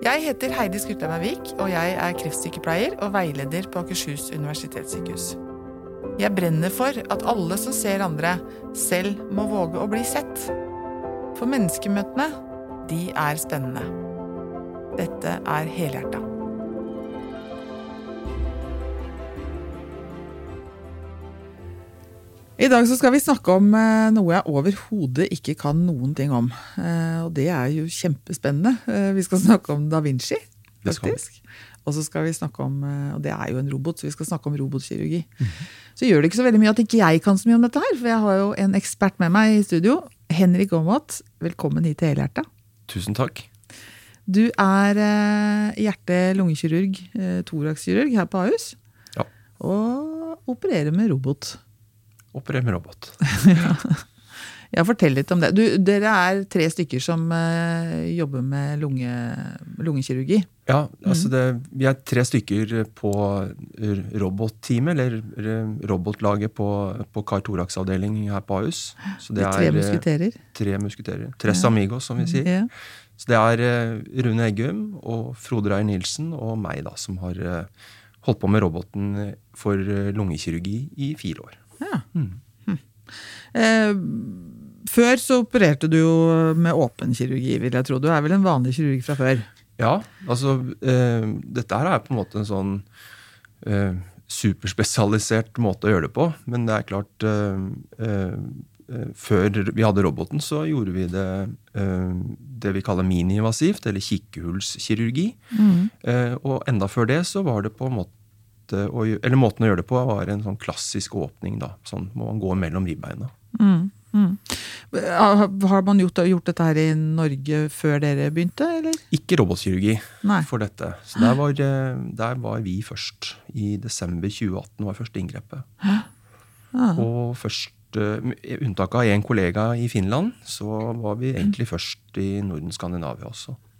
Jeg heter Heidi Skrutleberg Vik, og jeg er kreftsykepleier og veileder på Akershus universitetssykehus. Jeg brenner for at alle som ser andre, selv må våge å bli sett. For menneskemøtene, de er spennende. Dette er Helhjerta. I dag så skal vi snakke om eh, noe jeg overhodet ikke kan noen ting om. Eh, og det er jo kjempespennende. Eh, vi skal snakke om Da Vinci, faktisk. Og så skal vi snakke om, og det er jo en robot, så vi skal snakke om robotkirurgi. Så gjør det ikke så veldig mye at ikke jeg kan så mye om dette her, for jeg har jo en ekspert med meg i studio. Henrik Aamodt, velkommen hit til Helhjerta. Tusen takk. Du er hjerte-lungekirurg, thorakskirurg her på Ahus. Ja. Og opererer med robot. Opererer med robot. Ja, Fortell litt om det. Du, dere er tre stykker som uh, jobber med lunge, lungekirurgi. Ja, altså det, Vi er tre stykker på robotteamet, eller robotlaget på, på Kar Thorax-avdeling her på Ahus. Så det det er tre musketerer. tre musketerer. Tres amigos, som vi sier. Ja. Så det er eh, Rune Eggum og Frode Reier Nilsen og meg, da, som har eh, holdt på med roboten for eh, lungekirurgi i fire år. Ja. Hm. Eh, før så opererte du jo med åpen kirurgi, vil jeg tro. Du er vel en vanlig kirurg fra før? Ja, altså eh, Dette her er på en måte en sånn eh, superspesialisert måte å gjøre det på. Men det er klart eh, eh, eh, Før vi hadde roboten, så gjorde vi det eh, det vi kaller miniinvasivt, eller kikkehullskirurgi. Eh, og enda før det så var det på en måte å, eller Måten å gjøre det på var en sånn klassisk åpning. da, Sånn må man gå mellom ribbeina. Har har man gjort, gjort dette her i Norge før dere begynte, eller? Ikke robotkirurgi Nei. for dette. Så der var, eh, der var vi først. I desember 2018 var første inngrepet. Og først, unntaket av én kollega i Finland, så var vi egentlig først i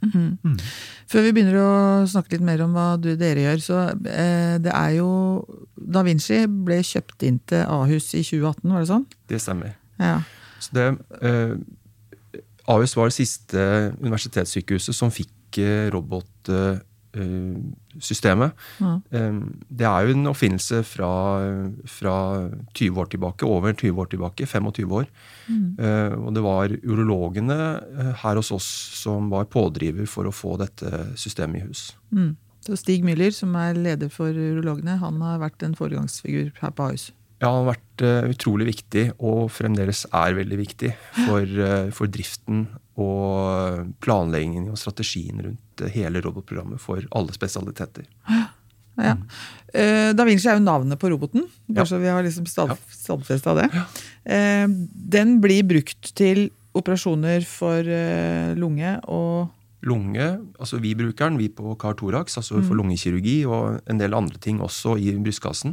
Norden -hmm. mm. Før vi begynner å snakke litt mer om hva du, dere gjør, så eh, det er jo Da Vinci ble kjøpt inn til Ahus i 2018, var det sånn? Det stemmer. Ja. Så det, eh, Ahus var det siste universitetssykehuset som fikk eh, robotsystemet. Ja. Eh, det er jo en oppfinnelse fra, fra 20 år tilbake, over 20 år tilbake, 25 år. Mm. og det var urologene eh, her hos oss som var pådriver for å få dette systemet i hus. Mm. Så Stig Müller, som er leder for urologene, han har vært en foregangsfigur her på Ahus. Ja, han har vært eh, utrolig viktig, og fremdeles er veldig viktig for, eh, for driften og planleggingen og strategien rundt hele robotprogrammet for alle spesialiteter. Ja. Eh, da Vinci er jo navnet på roboten, bare Ja. så vi har liksom stad, stadfesta det. Eh, den blir brukt til operasjoner for eh, lunge og Lunge, altså vi bruker den, vi på Car Thorax, altså for lungekirurgi og en del andre ting også i brystkassen.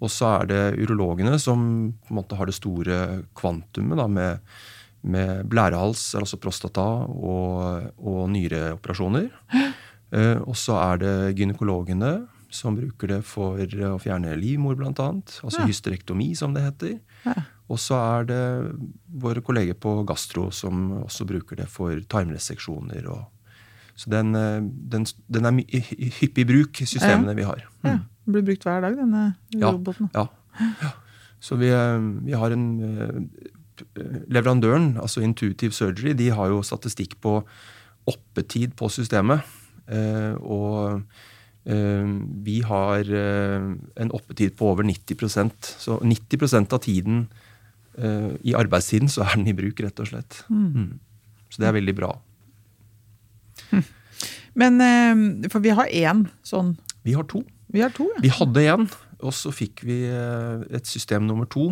Og så er det urologene som på en måte har det store kvantumet da, med, med blærehals, altså prostata, og, og nyreoperasjoner. Eh, og så er det gynekologene som bruker det for å fjerne livmor, annet. Altså Ja. hysterektomi, som det heter. Ja. Og så er det våre kolleger på gastro som også bruker det for tarmreseksjoner. Og, så den, eh, den, den er i hyppig bruk, systemene vi har. ja, Den blir brukt hver dag, denne Ja. roboten. Ja. ja. Så vi, eh, vi har en eh, Leverandøren, altså Intuitive Surgery, de har jo statistikk på oppetid på systemet. Eh, og eh, vi har eh, en oppetid på over 90% Så 90% av tiden eh, i arbeidstiden så er den i bruk, rett og slett. Mm. Så det er veldig bra. Men eh, For vi har én sånn Vi har to. Vi har to, ja. Vi hadde en, og så fikk vi eh, et system nummer to.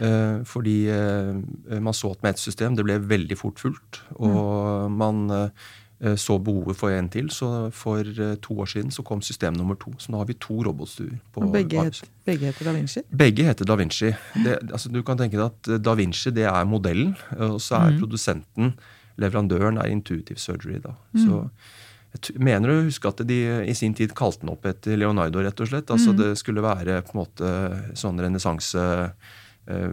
eh, Fordi eh, man så at med ett system det ble veldig fort fullt. Og man eh, så behovet for en til, så for to år siden så kom system nummer to. Så nå har vi to robotstuer. på Og begge, het, begge heter Da Vinci. Begge heter Da Vinci. Det, altså, du kan tenke deg at Da Vinci det er modellen, og så er produsenten, leverandøren, er Intuitive Surgery. da. Så jeg mener å huske at de i sin tid kalte den opp etter Leonardo, rett og slett. Altså Det skulle være på en måte sånn renessanse uh,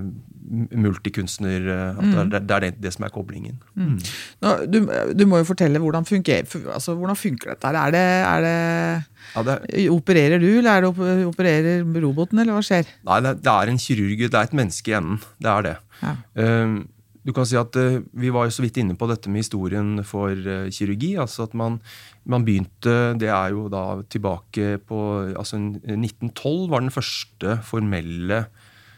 multikunstner eh, mm. det, er, det er det, det som er koblingen. Mm. Nå, du, du, må jo fortelle hvordan funker, altså, hvordan funker dette? Er det, er det, ja, det Opererer du, eller er det opererer roboten, eller hva skjer? Nei, det, er en kirurg. Det er et menneske i enden. Det er det. Ja. Um, du kan si at uh, Vi var jo så vidt inne på dette med historien for uh, kirurgi. altså at man, man, begynte Det er jo da tilbake på altså 1912 var den første formelle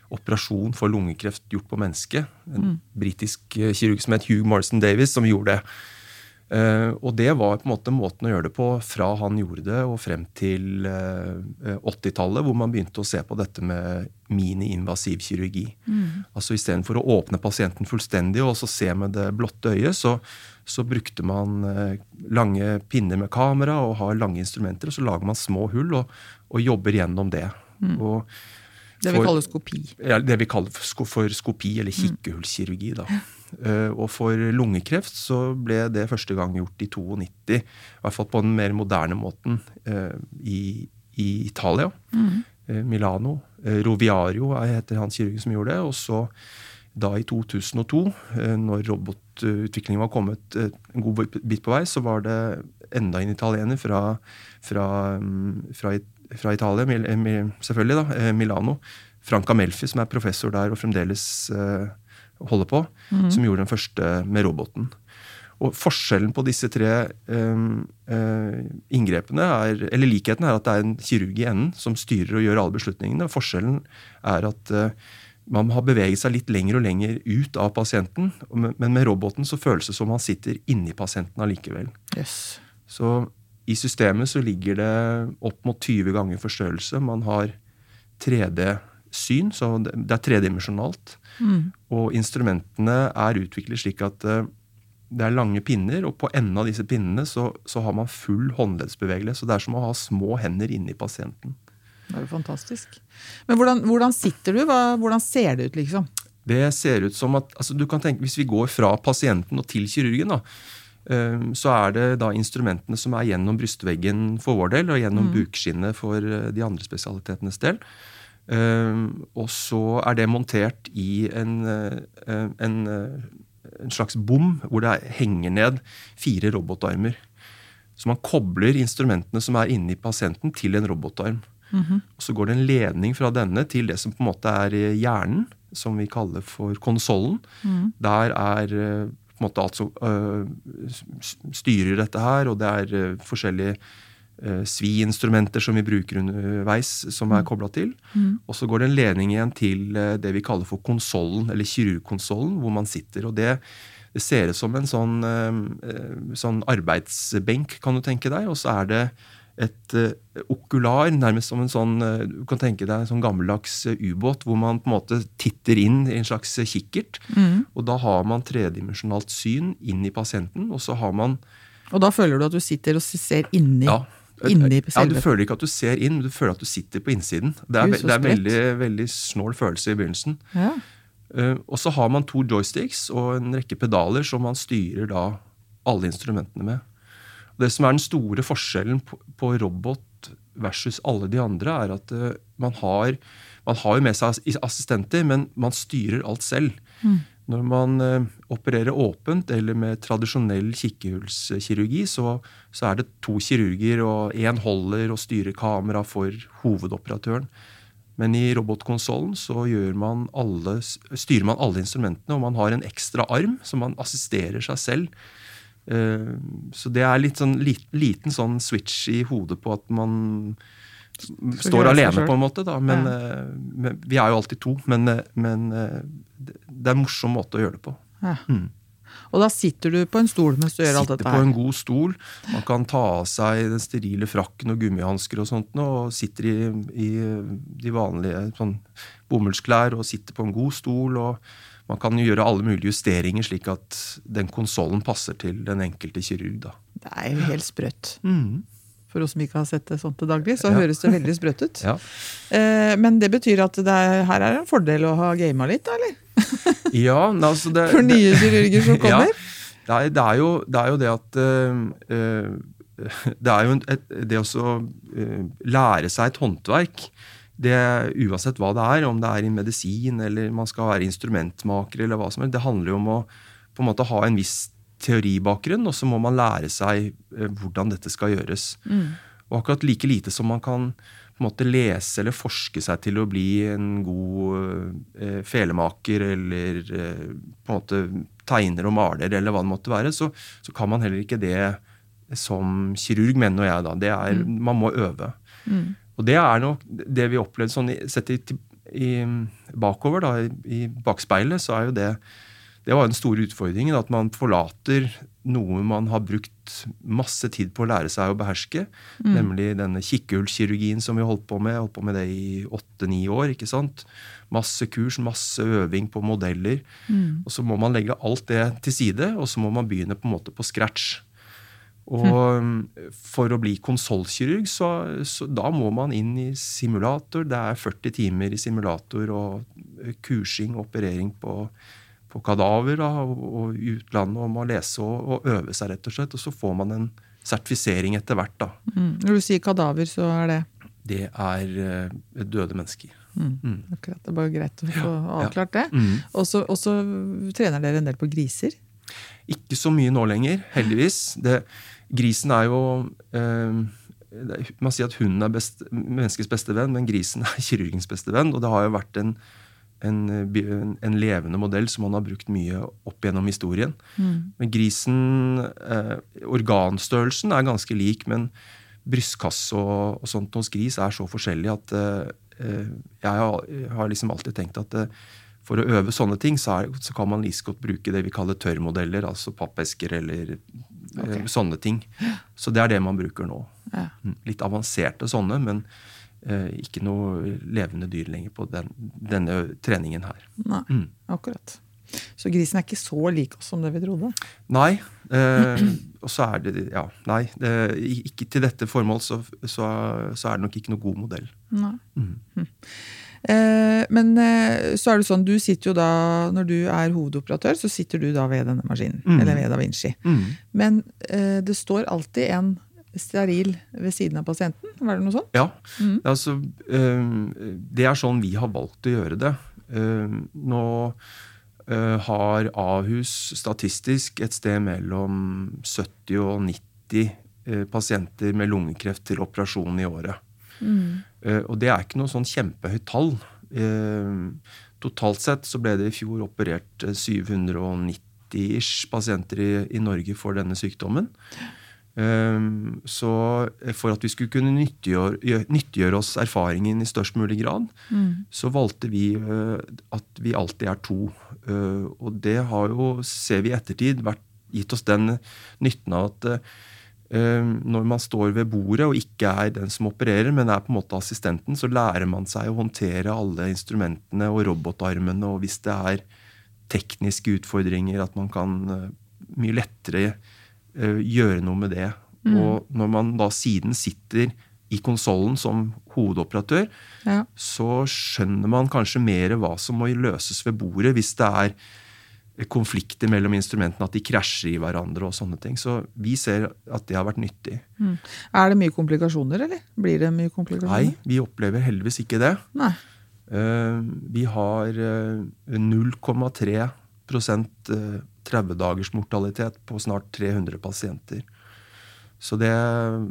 operasjon for lungekreft gjort på menneske. En mm. britisk uh, kirurg som het Hugh Morrison Davis, som gjorde det. Uh, og det var på en måte måten å gjøre det på fra han gjorde det og frem til uh, eh, 80-tallet, hvor man begynte å se på dette med mini-invasiv kirurgi. Mm. Altså Istedenfor å åpne pasienten fullstendig og så se med det blotte øyet, så, så brukte man lange pinner med kamera og har lange instrumenter, og så lager man små hull og, og jobber gjennom det. Mm. Og det vi kaller skopi. Ja, det vi kaller for skopi, eller kikkehullskirurgi. da. Uh, og for lungekreft så ble det første gang gjort i 92. I hvert fall på den mer moderne måten uh, i, i, Italia. Mm. Milano. Roviario heter han kirurgen som gjorde det. Og så da i 2002, når robotutviklingen var kommet en god bit på vei, så var det enda en italiener fra, fra, mm, fra, fra Italia, selvfølgelig, da, Milano. Franca Melfi, som er professor der og fremdeles holder på, mm. som gjorde den første med roboten. Og Forskjellen på disse tre um, uh, inngrepene er, eller likheten er at det er en kirurg i enden som styrer og gjør alle beslutningene. Forskjellen er at uh, man har beveget seg litt lenger og lenger ut av pasienten. Men med roboten så føles det som man sitter inni pasienten allikevel. Yes. Så i systemet så ligger det opp mot 20 ganger forstørrelse. Man har 3D-syn, så det er tredimensjonalt. Mm. Og instrumentene er utviklet slik at uh, det er lange pinner, og på enden av disse pinnene så, så har man full håndleddsbevegelse. Så det er som å ha små hender inni pasienten. Det er jo fantastisk. Men hvordan, hvordan sitter du? Hva, hvordan ser det ut, liksom? Det ser ut som at, altså du kan tenke, Hvis vi går fra pasienten og til kirurgen, da, uh, så er det da instrumentene som er gjennom brystveggen for vår del, og gjennom mm. bukskinnet for uh, de andre spesialitetenes del. Ehm, og så er det montert i en, eh, en, eh, en slags bom hvor det henger ned fire robotarmer. Så man kobler instrumentene som er inni pasienten, til en robotarm. Mm -hmm. Og Så går det en ledning fra denne til det som på en måte er hjernen, som vi kaller for konsollen. Mm. Der er eh, på en måte alt som øh, styrer dette her, og det er øh, forskjellige svi-instrumenter som vi bruker underveis, som er mm. kobla til. Mm. Og så går det en ledning igjen til uh, det vi kaller for konsollen, eller kirurgkonsollen, hvor man sitter. og det det ser ut som en sånn, uh, sånn, arbeidsbenk, kan du tenke deg. Og så er det et okular, nærmest som en sånn du kan tenke deg en sånn gammeldags ubåt, hvor man på en måte titter inn i en slags kikkert. Mm. Og da har man tredimensjonalt syn inn i pasienten, og så har man Og da føler du at du sitter og ser inni ja, Inni ja, Du føler ikke at du ser inn, men du føler at du sitter på innsiden. Det er, det er veldig, veldig snål følelse i begynnelsen. Ja. Uh, og så har man to joysticks og en rekke pedaler som man styrer da alle instrumentene med. Det som er den store forskjellen på, på robot versus alle de andre, er at uh, man, har, man har jo med seg assistenter, men man styrer alt selv. Mm. Når man eh, opererer åpent eller med tradisjonell kikkehullskirurgi, så, så, er det to kirurger, og én holder og styrer kamera for hovedoperatøren. Men i robotkonsollen styrer man alle instrumentene, og man har en ekstra arm, som man assisterer seg selv. Eh, så det er litt sånn, liten sånn switch i hodet på at man står alene, på en måte. da, men, ja. men, Vi er jo alltid to, men, men det er en morsom måte å gjøre det på. Ja. Mm. Og da sitter du på en stol mens du gjør alt dette? Sitter på en god stol. Man kan ta av seg den sterile frakken og gummihansker og sånt, og sitter i, i de vanlige sånn, bomullsklær og sitter på en god stol. og Man kan gjøre alle mulige justeringer slik at den konsollen passer til den enkelte kirurg. Da. Det er jo helt sprøtt. Mm for oss som ikke har sett det sånn til daglig, så ja. høres det veldig sprøtt ut. Ja. Eh, men det betyr at det er, her er en fordel å ha gama litt, da, eller? ja, altså det, For nye kirurger som kommer? Ja, det, er, jo, det, er jo, det at uh, Det er jo et, det å uh, lære seg et håndverk det, uansett hva det er, om det er i medisin eller man skal være instrumentmaker, eller hva som helst, det handler jo om å på en måte ha en viss teoribakgrunn, og så må man lære seg eh, hvordan dette skal gjøres. Mm. Og akkurat like lite som man kan på en måte lese eller forske seg til å bli en god eh, felemaker eller eh, på en måte tegner og maler eller hva det måtte være, så, så kan man heller ikke det som kirurg, mener jeg da. Det er, mm. Man må øve. Mm. Og det er nok det vi opplevde sånn Sett i, i, bakover, da, i, i bakspeilet, så er jo det det var den store utfordringen. At man forlater noe man har brukt masse tid på å lære seg å beherske. Mm. Nemlig denne kikkehullkirurgien som vi holdt på med. Holdt på med det i åtte-ni år. ikke sant? Masse kurs, masse øving på modeller. Mm. Og så må man legge alt det til side, og så må man begynne på en måte på scratch. Og mm. for å bli konsollkirurg, så, så, da må man inn i simulator. Det er 40 timer i simulator og kursing og operering på, på kadaver da, og, i utlandet. om å lese og, og, øve seg, rett og slett. Og så får man en sertifisering etter hvert, da. Mm. Når du sier kadaver, så er det? Det er uh, døde mennesker. Mm. Mm. Akkurat. Det er bare greit å få avklart det. Mm. Og så trener dere en del på griser? Ikke så mye nå lenger, heldigvis. Det, Grisen er jo eh, Man sier at hunden er best, menneskets beste venn, men grisen er kirurgens beste venn. Og det har jo vært en, en, en levende modell som man har brukt mye opp gjennom historien. Mm. Men grisen eh, Organstørrelsen er ganske lik, men brystkasse og, og, sånt hos gris er så forskjellig at eh, eh jeg har, har, liksom alltid tenkt at eh, for å øve sånne ting, så, er, så kan man like godt bruke det vi kaller tørrmodeller, altså pappesker eller okay. Eh, sånne ting. Så det er det man bruker nå. Ja. Mm, litt avanserte sånne, men eh, ikke noe levende dyr lenger på den, denne treningen her. Nei, mm. akkurat. Så grisen er ikke så lik oss som det vi trodde? Nei. Eh, og så er det Ja, nei. Det, ikke til dette formål så, så, så, er det nok ikke noe god modell. Nei. Mm. Hm. Eh, men eh, så er det sånn, du sitter jo da, når du er hovedoperatør, så sitter du da ved denne maskinen. Mm. Eller ved Da Vinci. Mm. Men eh, det står alltid en steril ved siden av pasienten? Var det noe sånt? Ja. Mm. Altså, det er sånn vi har valgt å gjøre det. Nå har Ahus statistisk et sted mellom 70 og 90 pasienter med lungekreft til operasjon i året. Mm. Eh, og det er ikke noe sånn kjempehøyt tall. Eh, totalt sett så ble det i fjor operert 790-ish eh, pasienter i, i, Norge for denne sykdommen. Så for at vi skulle kunne nyttiggjøre, nyttiggjøre oss erfaringen i størst mulig grad, mm. så valgte vi at vi alltid er to. Og det har jo, ser vi i ettertid, vært, gitt oss den nytten av at Ehm, når man står ved bordet og ikke er den som opererer, men er på en måte assistenten, så lærer man seg å håndtere alle instrumentene og robotarmene. Og hvis det er tekniske utfordringer, at man kan eh, mye lettere eh, gjøre noe med det. Mm. Og når man da siden sitter i konsollen som hovedoperatør, ja. så skjønner man kanskje mer hva som må løses ved bordet hvis det er konflikter mellom instrumentene, at de krasjer i hverandre og sånne ting. Så vi ser at det har vært nyttig. Mm. Er det mye komplikasjoner, eller? Blir det mye komplikasjoner? Nei, vi opplever heldigvis ikke det. Nei. Uh, vi har uh, 0,3 uh, 30 dagers mortalitet på snart 300 pasienter. Så det,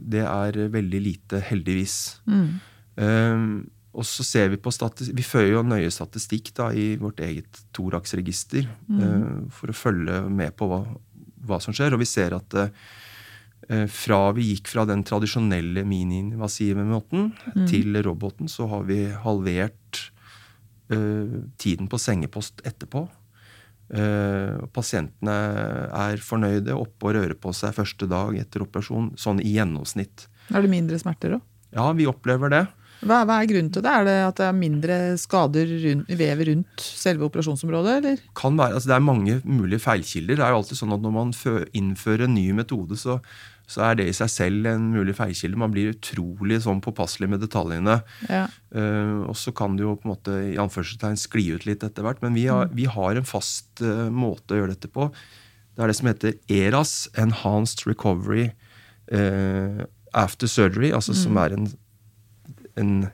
det er veldig lite, heldigvis. Mm. Um, og så ser Vi på Vi fører jo nøye statistikk da, i vårt eget Thorax-register mm. uh, for å følge med på hva, hva, som skjer. Og vi ser at uh, fra vi gikk fra den tradisjonelle mini-invasive måten mm. til roboten, så har vi halvert uh, tiden på sengepost etterpå. Pasientene er fornøyde, oppe og rører på seg første dag etter operasjon. Sånn i gjennomsnitt. Er det mindre smerter òg? Ja, vi opplever det. Hva, hva, er grunnen til det? Er det at det er mindre skader rundt, vevet rundt selve operasjonsområdet? eller? Kan være, altså Det er mange mulige feilkilder. Det er jo alltid sånn at Når man innfører en ny metode, så, så, er det i seg selv en mulig feilkilde. Man blir utrolig sånn påpasselig med detaljene. Ja. Uh, og så kan det jo på en måte i anførselstegn skli ut litt etter hvert. Men vi har, mm. vi har en fast uh, måte å gjøre dette på. Det er det som heter ERAS, Enhanced Recovery uh, After Surgery, altså mm. som er en en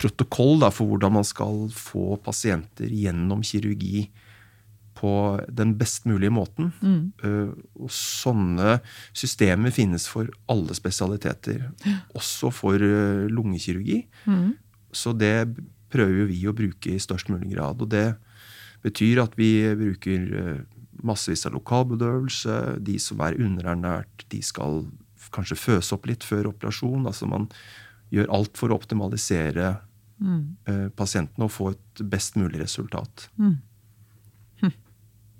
protokoll da, for hvordan man skal få pasienter gjennom kirurgi på den best mulige måten. Uh, og sånne systemer finnes for alle spesialiteter, også for uh, lungekirurgi. Så det prøver vi å bruke i størst mulig grad. Og det betyr at vi bruker uh, massevis av lokalbedøvelse. De som er underernært, de skal kanskje føse opp litt før operasjon. Altså man gjør alt for å optimalisere mm. pasientene og få et best mulig resultat. Mm.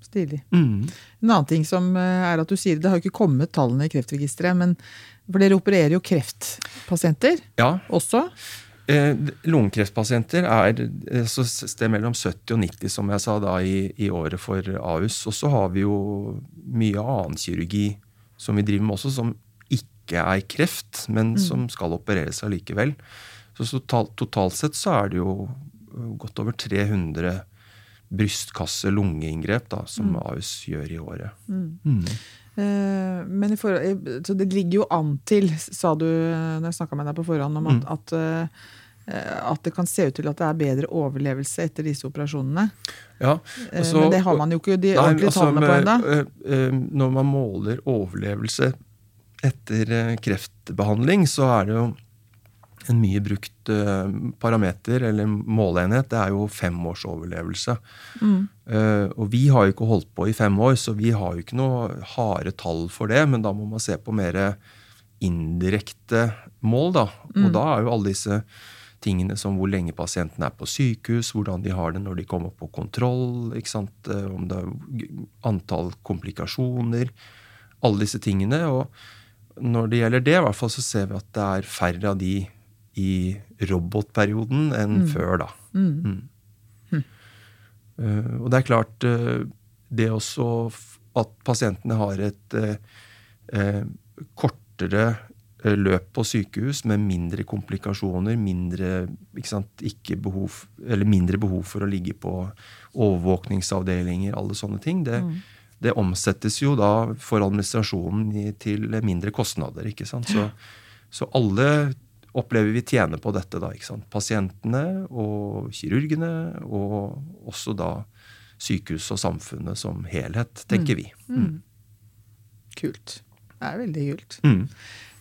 Stilig. Mm. En annen ting som eh, er at du sier Det har jo ikke kommet tallene i Kreftregisteret, men for dere opererer jo kreftpasienter ja. også? Eh, lungekreftpasienter er eh, så sted mellom 70 og 90, som jeg sa da, i, i året for Ahus. Og så har vi jo mye annen kirurgi som vi driver med også, som ikke er kreft, men mm. som skal opereres allikevel. Så, så totalt sett så er det jo godt over 300 brystkasse-lungeinngrep som mm. Ahus gjør i året. Mm. mm. Eh, men forhold, så det ligger jo an til, sa du når jeg snakka med deg på forhånd, om at, mm. at, uh, at, det kan se ut til at det er bedre overlevelse etter disse operasjonene. Ja, altså, Men det har man jo ikke de ordentlige altså, tallene på ennå. Når man måler overlevelse etter kreftbehandling, så er det jo en mye brukt uh, parameter eller måleenhet, det er jo femårsoverlevelse. Mm. Uh, og vi har jo ikke holdt på i fem år, så vi har jo ikke noe harde tall for det. Men da må man se på mer indirekte mål, da. Mm. Og da er jo alle disse tingene som hvor lenge pasienten er på sykehus, hvordan de har det når de kommer på kontroll, ikke sant? Eh, om det er antall komplikasjoner. Alle disse tingene. Og når det gjelder det, i hvert fall så ser vi at det er færre av de i robotperioden enn mm. før, da. Mm. Uh, og det er klart, uh, det også at pasientene har et uh, kortere løp på sykehus med mindre komplikasjoner, mindre, sant, behov, mindre behov for å ligge på overvåkningsavdelinger, alle sånne ting. Det, mm. det omsettes jo da for administrasjonen til mindre kostnader. ikke sant? Så, så alle opplever vi tjener på dette. da, ikke sant? Pasientene og kirurgene, og også da sykehuset og samfunnet som helhet, tenker mm. vi. Mm. Kult. Det er veldig kult. Mm.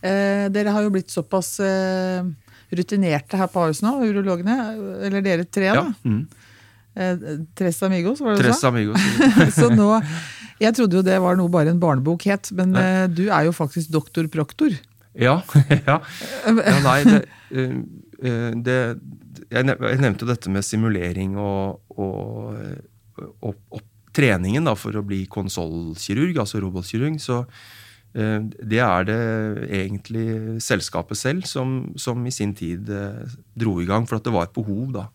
Eh, dere har jo blitt såpass eh, rutinerte her på Ahus nå, urologene. Eller dere tre, da. Ja. Mm. Eh, Tres Amigos, var det du sa? Amigos. Så nå Jeg trodde jo det var noe bare en barnebok het, men eh, du er jo faktisk doktor proktor. Ja. ja. ja nei, det, eh, eh, det, Jeg nevnte dette med simulering og, og, og, og treningen da, for å bli konsollkirurg, altså robotkirurg. Så eh, det er det egentlig selskapet selv som, som i sin tid dro i gang, for at det var et behov. da.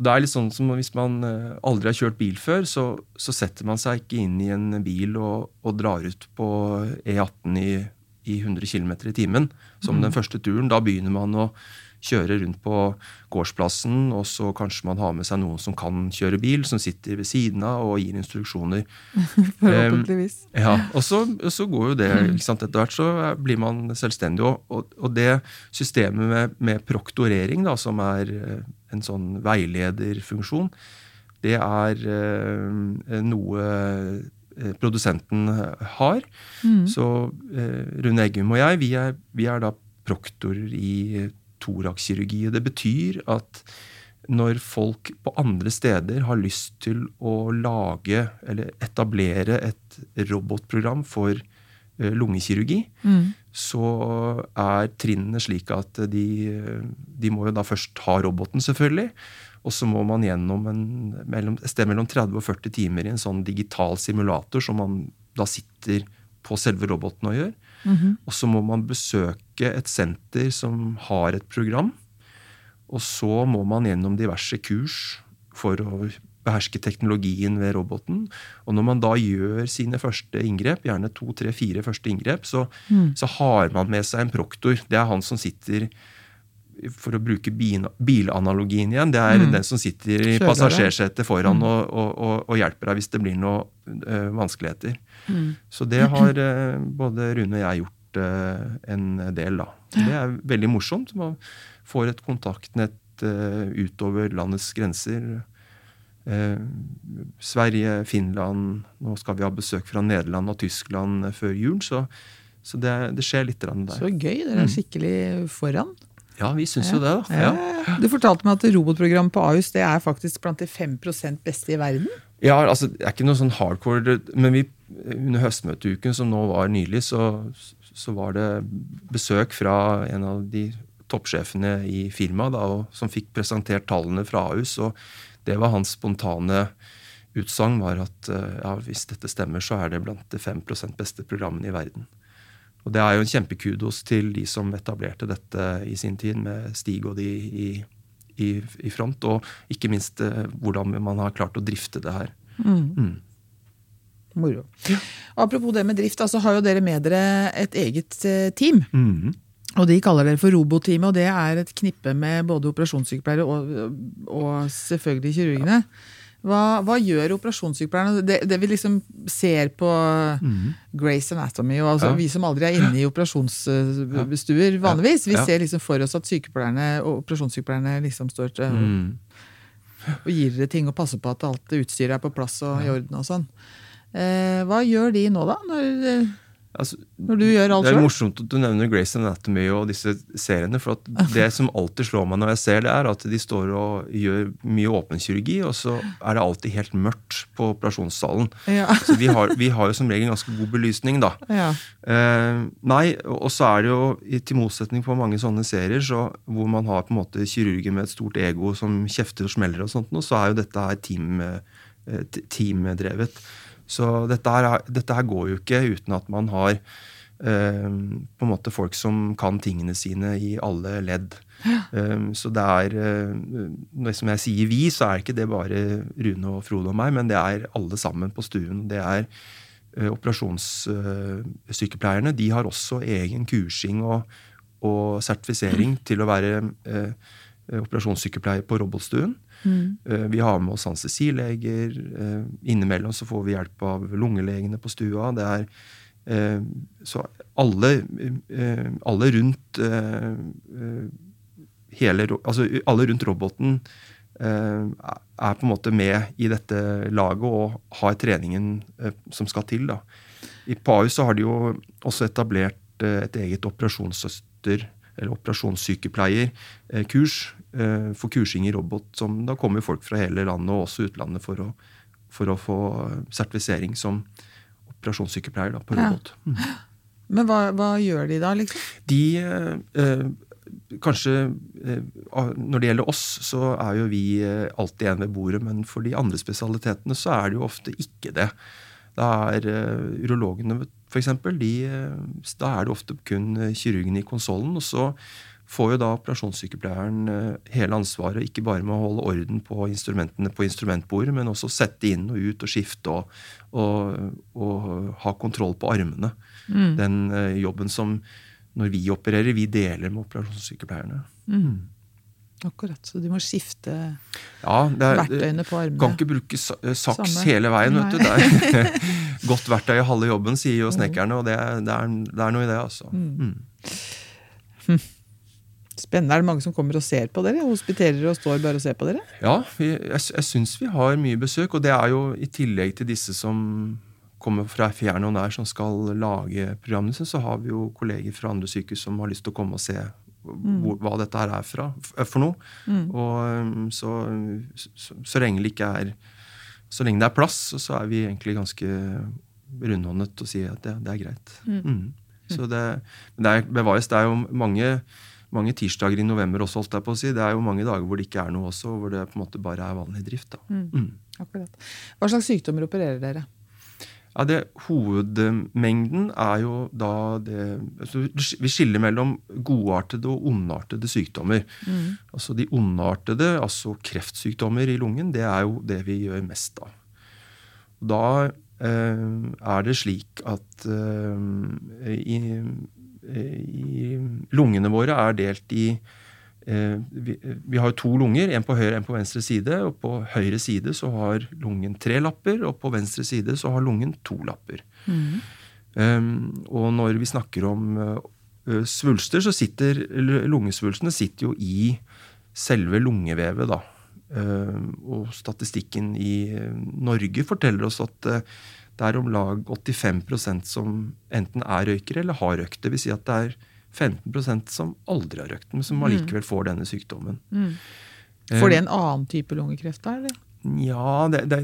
Det er litt sånn som Hvis man aldri har kjørt bil før, så, så setter man seg ikke inn i en bil og, og drar ut på E18 i i 100 km i timen som mm. den første turen. Da begynner man å kjøre rundt på gårdsplassen, og så kanskje man har med seg noen som kan kjøre bil, som sitter ved siden av og gir instruksjoner. Forhåpentligvis. Um, ja, og så, så, går jo det ikke sant, Etter hvert så blir man selvstendig. Og, og, det systemet med, med, proktorering, da, som er eh, en sånn veilederfunksjon, det er uh, noe produsenten har. Mm. Så eh, Rune Eggum og jeg, vi er, vi er da proktorer i og Det betyr at når folk på andre steder har lyst til å lage eller etablere et robotprogram for eh, lungekirurgi, mm. så er trinnene slik at de, de må jo da først ha roboten, selvfølgelig. Og så må man gjennom en, mellom, et sted mellom 30 og 40 timer i en sånn digital simulator som man da sitter på selve roboten og gjør. Mm -hmm. Og så må man besøke et senter som har et program. Og så må man gjennom diverse kurs for å beherske teknologien ved roboten. Og når man da gjør sine første inngrep, gjerne to, tre, fire første inngrep, så, mm. så har man med seg en proktor. Det er han som sitter for å bruke bilanalogien igjen, det er mm. den som sitter i passasjersetet foran mm. og, og, og, hjelper deg hvis det blir noen uh, vanskeligheter. Mm. Så det har uh, både Rune og jeg gjort uh, en del, da. Det er veldig morsomt. Man får et kontaktnett utover landets grenser. Sverige, Finland Nå skal vi ha besøk fra Nederland og Tyskland før jul. Så, så det, det, skjer litt der. Så gøy. Dere er mm. skikkelig foran. Ja, vi syns ja. jo det, da. Ja. Du fortalte meg at robotprogrammet på Ahus det er faktisk blant de 5% beste i verden? Ja, altså, det er ikke noe sånn hardcore Men vi, under høstmøteuken som nå var nylig, så, så var det besøk fra en av de toppsjefene i firmaet da, som fikk presentert tallene fra Ahus. og Det var hans spontane utsagn var at ja, hvis dette stemmer, så er det blant de 5% beste programmene i verden. Og det er jo en kjempekudos til de som etablerte dette i sin tid, med Stig og de i, i, i front. Og ikke minst eh, hvordan man har klart å drifte det her. Mm. Mm. Moro. Ja. Apropos det med drift, altså har jo dere med dere et eget eh, team. Mm. Og De kaller dere for Roboteamet, og det er et knippe med både operasjonssykepleiere og, og selvfølgelig kirurgene. Ja. Hva, hva, gjør operasjonssykepleierne? Det, det, vi liksom ser på mm. Grace Anatomy, og altså, ja. vi som aldri er inne i operasjonsstuer vanligvis, vi ja. ser liksom for oss at sykepleierne og operasjonssykepleierne liksom står til, mm. og gir dere ting og passer på at alt utstyret er på plass og i orden og sånn. Eh, hva gjør de nå, da? Når, Altså, Når du gjør alt Det er morsomt at du nevner Grace Anatomy og disse seriene. for Det som alltid slår meg når jeg ser det, er at de står og gjør mye åpenkirurgi, og så er det alltid helt mørkt på operasjonssalen. Ja. Så vi har, vi har, jo som regel ganske god belysning, da. Ja. Eh, nei, og så er det jo, til motsetning på mange sånne serier, så, hvor man har på en måte kirurger med et stort ego som kjefter og smeller, og sånt, og så er jo dette her team, eh, teamdrevet. Så dette her, dette her, går jo ikke uten at man har eh, på en måte folk som kan tingene sine i alle ledd. Ja. Um, så det er uh, Som jeg sier vi, så er ikke det bare Rune og Frode og meg, men det er alle sammen på stuen. Det er uh, operasjonssykepleierne. Uh, de har også egen kursing og, og sertifisering mm. til å være operasjonssykepleier på robotstuen. Mm. Eh, vi har med oss anestesileger. Eh, innimellom så får vi hjelp av lungelegene på stua. Det er eh, Så alle, alle rundt hele, altså alle rundt roboten er på en måte med i dette laget og har treningen som skal til. da. I PAU så har de jo også etablert et eget operasjonssøster eller operasjonssykepleierkurs for kursing i robot. som Da kommer folk fra hele landet, og også utlandet, for å, for å få sertifisering som operasjonssykepleier da, på robot. Ja. Mm. Men hva, hva, gjør de da, liksom? De eh, Kanskje eh, Når det gjelder oss, så er jo vi eh, alltid en ved bordet, men for de andre spesialitetene så er det jo ofte ikke det. Da er eh, urologene f.eks. Da er det ofte kun kirurgene i konsollen. Og så får jo da operasjonssykepleieren uh, hele ansvaret, ikke bare med å holde orden på instrumentene på instrumentbordet, men også sette inn og ut og skifte og, og, og ha kontroll på armene. Mm. Den uh, jobben som når vi opererer, vi deler med operasjonssykepleierne. Mm. Akkurat. Så de må skifte ja, er, verktøyene på armene. Kan ikke bruke eh, saks Samme. hele veien. vet du. Det er Godt verktøy i halve jobben, sier jo mm. snekkerne, og det, det, er, det er, noe i det, altså. Mm. Mm. Spennende. Er det mange som kommer og ser på dere? Hospiterer og står bare og ser på dere? Ja, vi, jeg, jeg syns vi har mye besøk. Og det er jo i tillegg til disse som kommer fra fjern og nær som skal lage programmene sine, så har vi jo kolleger fra andre sykehus som har lyst til å komme og se mm. hva dette her er fra, for noe. Mm. Og um, så, så, så, lenge det ikke er Så lenge det er plass, så er vi egentlig ganske rundhåndet og sier at det, det er greit. Mm. mm. Så det, det er bevares. Det er jo mange, mange tirsdager i november også, holdt jeg på å si. Det er jo mange dager hvor det ikke er noe også, hvor det på en måte bare er vanlig drift. da. Mm. Mm. Akkurat. Hva slags sykdommer opererer dere? Ja, det, Hovedmengden er jo da det altså Vi skiller mellom godartede og ondartede sykdommer. Mm. Altså De ondartede, altså kreftsykdommer i lungen, det er jo det vi gjør mest av. Da eh, er det slik at eh, i, i, lungene våre er delt i Eh, vi, vi, har to lunger, en på høyre en på venstre side. og På høyre side så har lungen tre lapper, og på venstre side så har lungen to lapper. Mm. Um, og når vi snakker om uh, svulster, så sitter lungesvulstene sitter jo i selve lungevevet, da. Uh, og statistikken i Norge forteller oss at uh, det er om lag 85% som enten er røykere eller har røykt. Det vil si at det er 15% som aldri har røykt, men som allikevel får denne sykdommen. Mm. Får det en annen type lungekreft da, eller? Ja, det, det,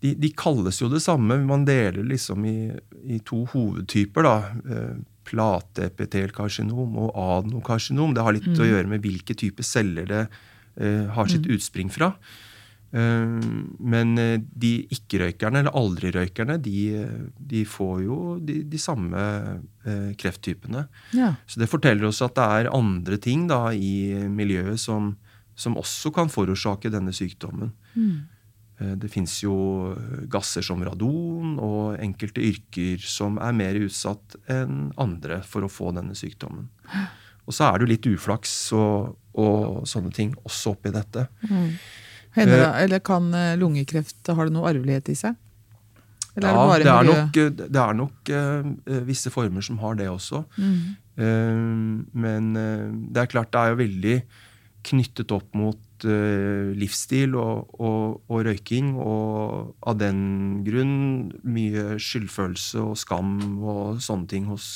de, de, kalles jo det samme. Man deler liksom i, i to hovedtyper. da. Eh, Plateepitelkarsinom og adenokarsinom. Det har litt mm. å gjøre med hvilke typer celler det uh, har sitt mm. utspring fra. Uh, men de ikke-røykerne, eller aldri-røykerne, de, de, får jo de, de samme krefttypene. Ja. Så det forteller oss at det er andre ting da i miljøet som, som også kan forårsake denne sykdommen. Mm. Eh, det fins jo gasser som radon og enkelte yrker som er mer utsatt enn andre for å få denne sykdommen. Og så er det jo litt uflaks og, og sånne ting også oppi dette. Mm. Hender, eh, eller kan lungekreft Har det noe arvelighet i seg? Eller ja, er det, det, er nok, det, er nok, uh, visse former som har det også. Mm. Uh, men uh, det er klart det er jo veldig knyttet opp mot livsstil og, og, og, røyking. Og av den grunn mye skyldfølelse og skam og sånne ting hos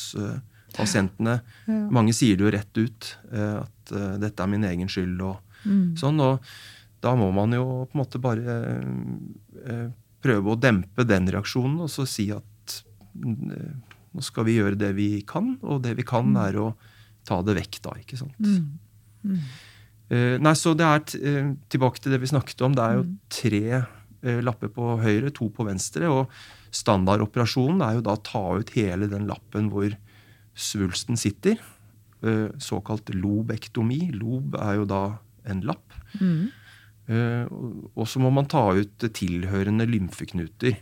pasientene. Ja. Mange sier det jo rett ut, at dette er min egen skyld og mm. sånn. Og da må man jo på en måte bare prøve å dempe den reaksjonen og så si at nå skal vi gjøre det vi kan, og det vi kan, mm. er å ta det vekk da. ikke sant? Mm. Mm. Nei, så det er tilbake til det vi snakket om. Det er jo mm. tre lapper på høyre, to på venstre. Og standardoperasjonen er jo da å ta ut hele den lappen hvor svulsten sitter. såkalt lobektomi. Lob er jo da en lapp. Mm. Og så må man ta ut tilhørende lymfeknuter.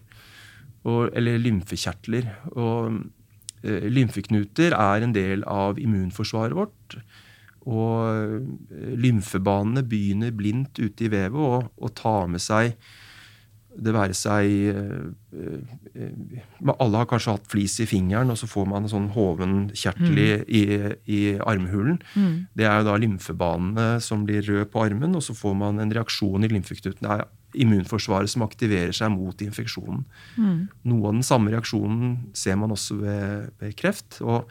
Eller lymfekjertler. Og lymfeknuter er en del av immunforsvaret vårt. Og eh, lymfebanene begynner blindt ute i vevet og, og tar med seg det være seg eh, eh, Alle har kanskje hatt flis i fingeren, og så får man en sånn hoven kjertel i, mm. i, i armhulen. Mm. Det er jo da lymfebanene som blir røde på armen, og så får man en reaksjon i lymfeknuten. Det er immunforsvaret som aktiverer seg mot infeksjonen. Mm. Noe av den samme reaksjonen ser man også ved, ved kreft. og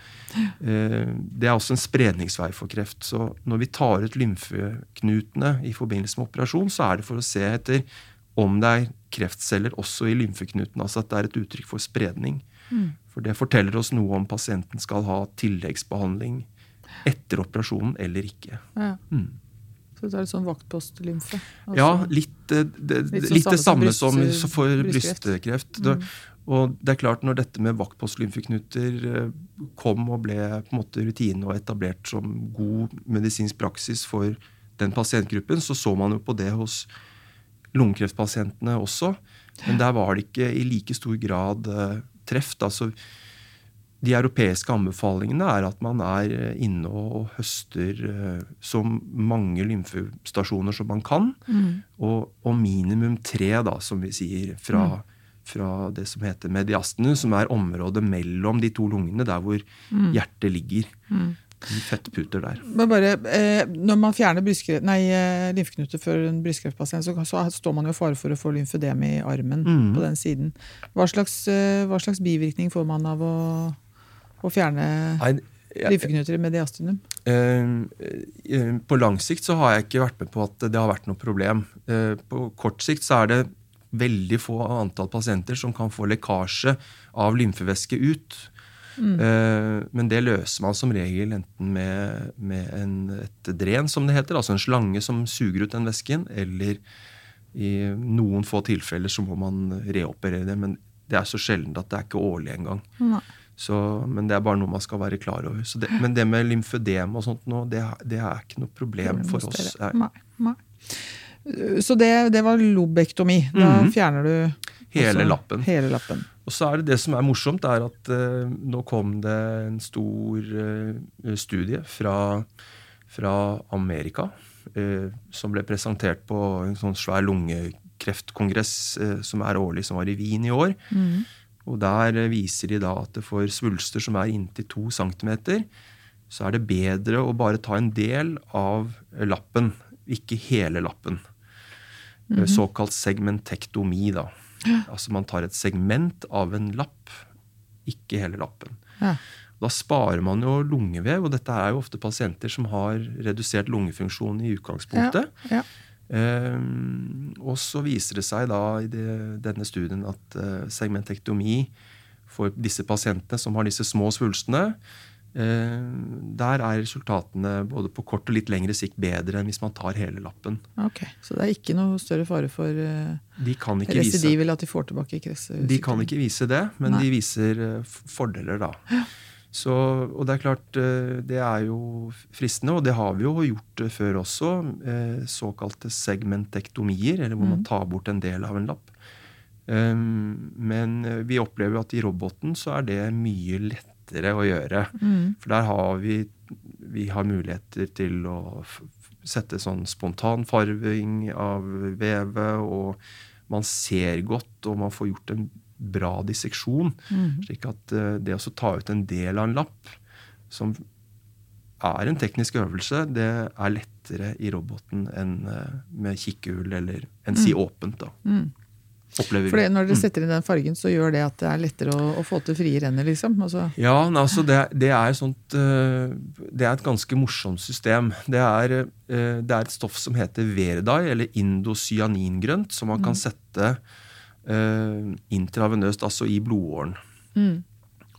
eh, Det er også en spredningsvei for kreft. Så når vi tar ut lymfeknutene i forbindelse med operasjon, så er det for å se etter om det er kreftceller også i lymfeknuten. Altså at det er et uttrykk for spredning. Mm. For det forteller oss noe om pasienten skal ha tilleggsbehandling etter operasjonen eller ikke. Ja. Mm. Så det er litt sånn vaktpostlymfe? Ja, litt, det, det, litt, litt det samme som, bryst, som for brystkreft. Mm. Og det er klart, når dette med vaktpostlymfeknuter eh, kom og ble på en måte rutine og etablert som god medisinsk praksis for den pasientgruppen, så så man jo på det hos lungekreftpasientene også. Men der var det ikke i like stor grad uh, treff. Altså, de europeiske anbefalingene er at man er eh, inne og høster eh, så mange lymfestasjoner som man kan. Mm. Og, og, minimum tre, da, som vi sier, fra, mm. fra det som heter mediastene, som er området mellom de to lungene, der hvor mm. hjertet ligger. Mm. Fettputer der. Men bare, eh, når man fjerner eh, lymfeknuter for en brystkreftpasient, så, så, står man jo i fare for å få lymfødem i armen mm. på den siden. Hva slags, hva slags bivirkning får man av å å fjerne lymfeknuter i mediastinum? Eh, på lang sikt så har jeg ikke vært med på at det har vært noe problem. Eh, på kort sikt så er det veldig få antall pasienter som kan få lekkasje av lymfevæske ut. Mm. Uh, men det løser man som regel enten med, med en, et dren, som det heter, altså en slange som suger ut den væsken, eller i noen få tilfeller så må man reoperere det. Men det er så sjelden at det er ikke årlig engang. Så, men det er bare noe man skal være klar over. Det, men det med lymfødem og sånt nå, det, det, er ikke noe problem for oss. Nei, nei. Så det, det, var lobektomi. Da mm -hmm. fjerner du hele lappen. hele lappen. Og så er det det som er morsomt, er at uh, nå kom det en stor uh, studie fra, fra Amerika. Uh, som ble presentert på en sånn svær lungekreftkongress som er årlig, som var i Wien i år. Mm. Og der viser de da at for svulster som er inntil to centimeter, så er det bedre å bare ta en del av lappen, ikke hele lappen. Mhm. Såkalt segmentektomi, da. Altså man tar et segment av en lapp, ikke hele lappen. Ja. Da sparer man jo lungevev, og dette er jo ofte pasienter som har redusert lungefunksjon i utgangspunktet. Ja. Um, og så viser det seg da i det, denne studien at uh, segmentektomi for disse pasientene som har disse små svulstene, der er resultatene både på kort og litt lengre sikt bedre enn hvis man tar hele lappen. Ok, Så det er ikke noe større fare for De kan ikke vise, residiv, eller at de får tilbake kreftsykdom? de kan ikke vise det, men Nei. de viser eh, fordeler, da. Så, og det er klart, eh, det er jo fristende, og det har vi jo gjort eh, før også. eh, Såkalte segmentektomier, eller hvor man tar bort en del av en lapp. Um, Men eh, vi opplever at i roboten så er det mye lettere å gjøre. Mm. For der har vi, vi har muligheter til å sette sånn spontanfarving av vevet, og man ser godt, og man får gjort en bra disseksjon. Mm. Slik at eh, det å ta ut en del av en lapp, som er en teknisk øvelse, det er lettere i roboten enn eh, med kikkehull eller enn si åpent. da. Mm. Opplever For når dere setter inn den fargen, så gjør det at det er lettere å, å få til frie renner, liksom? Altså, Ja, altså det, det er sånt eh, Det er et ganske morsomt system. Det er, eh, det er et stoff som heter Verdai, eller indocyaningrønt, som man kan sette uh, intravenøst, altså i blodåren. mm.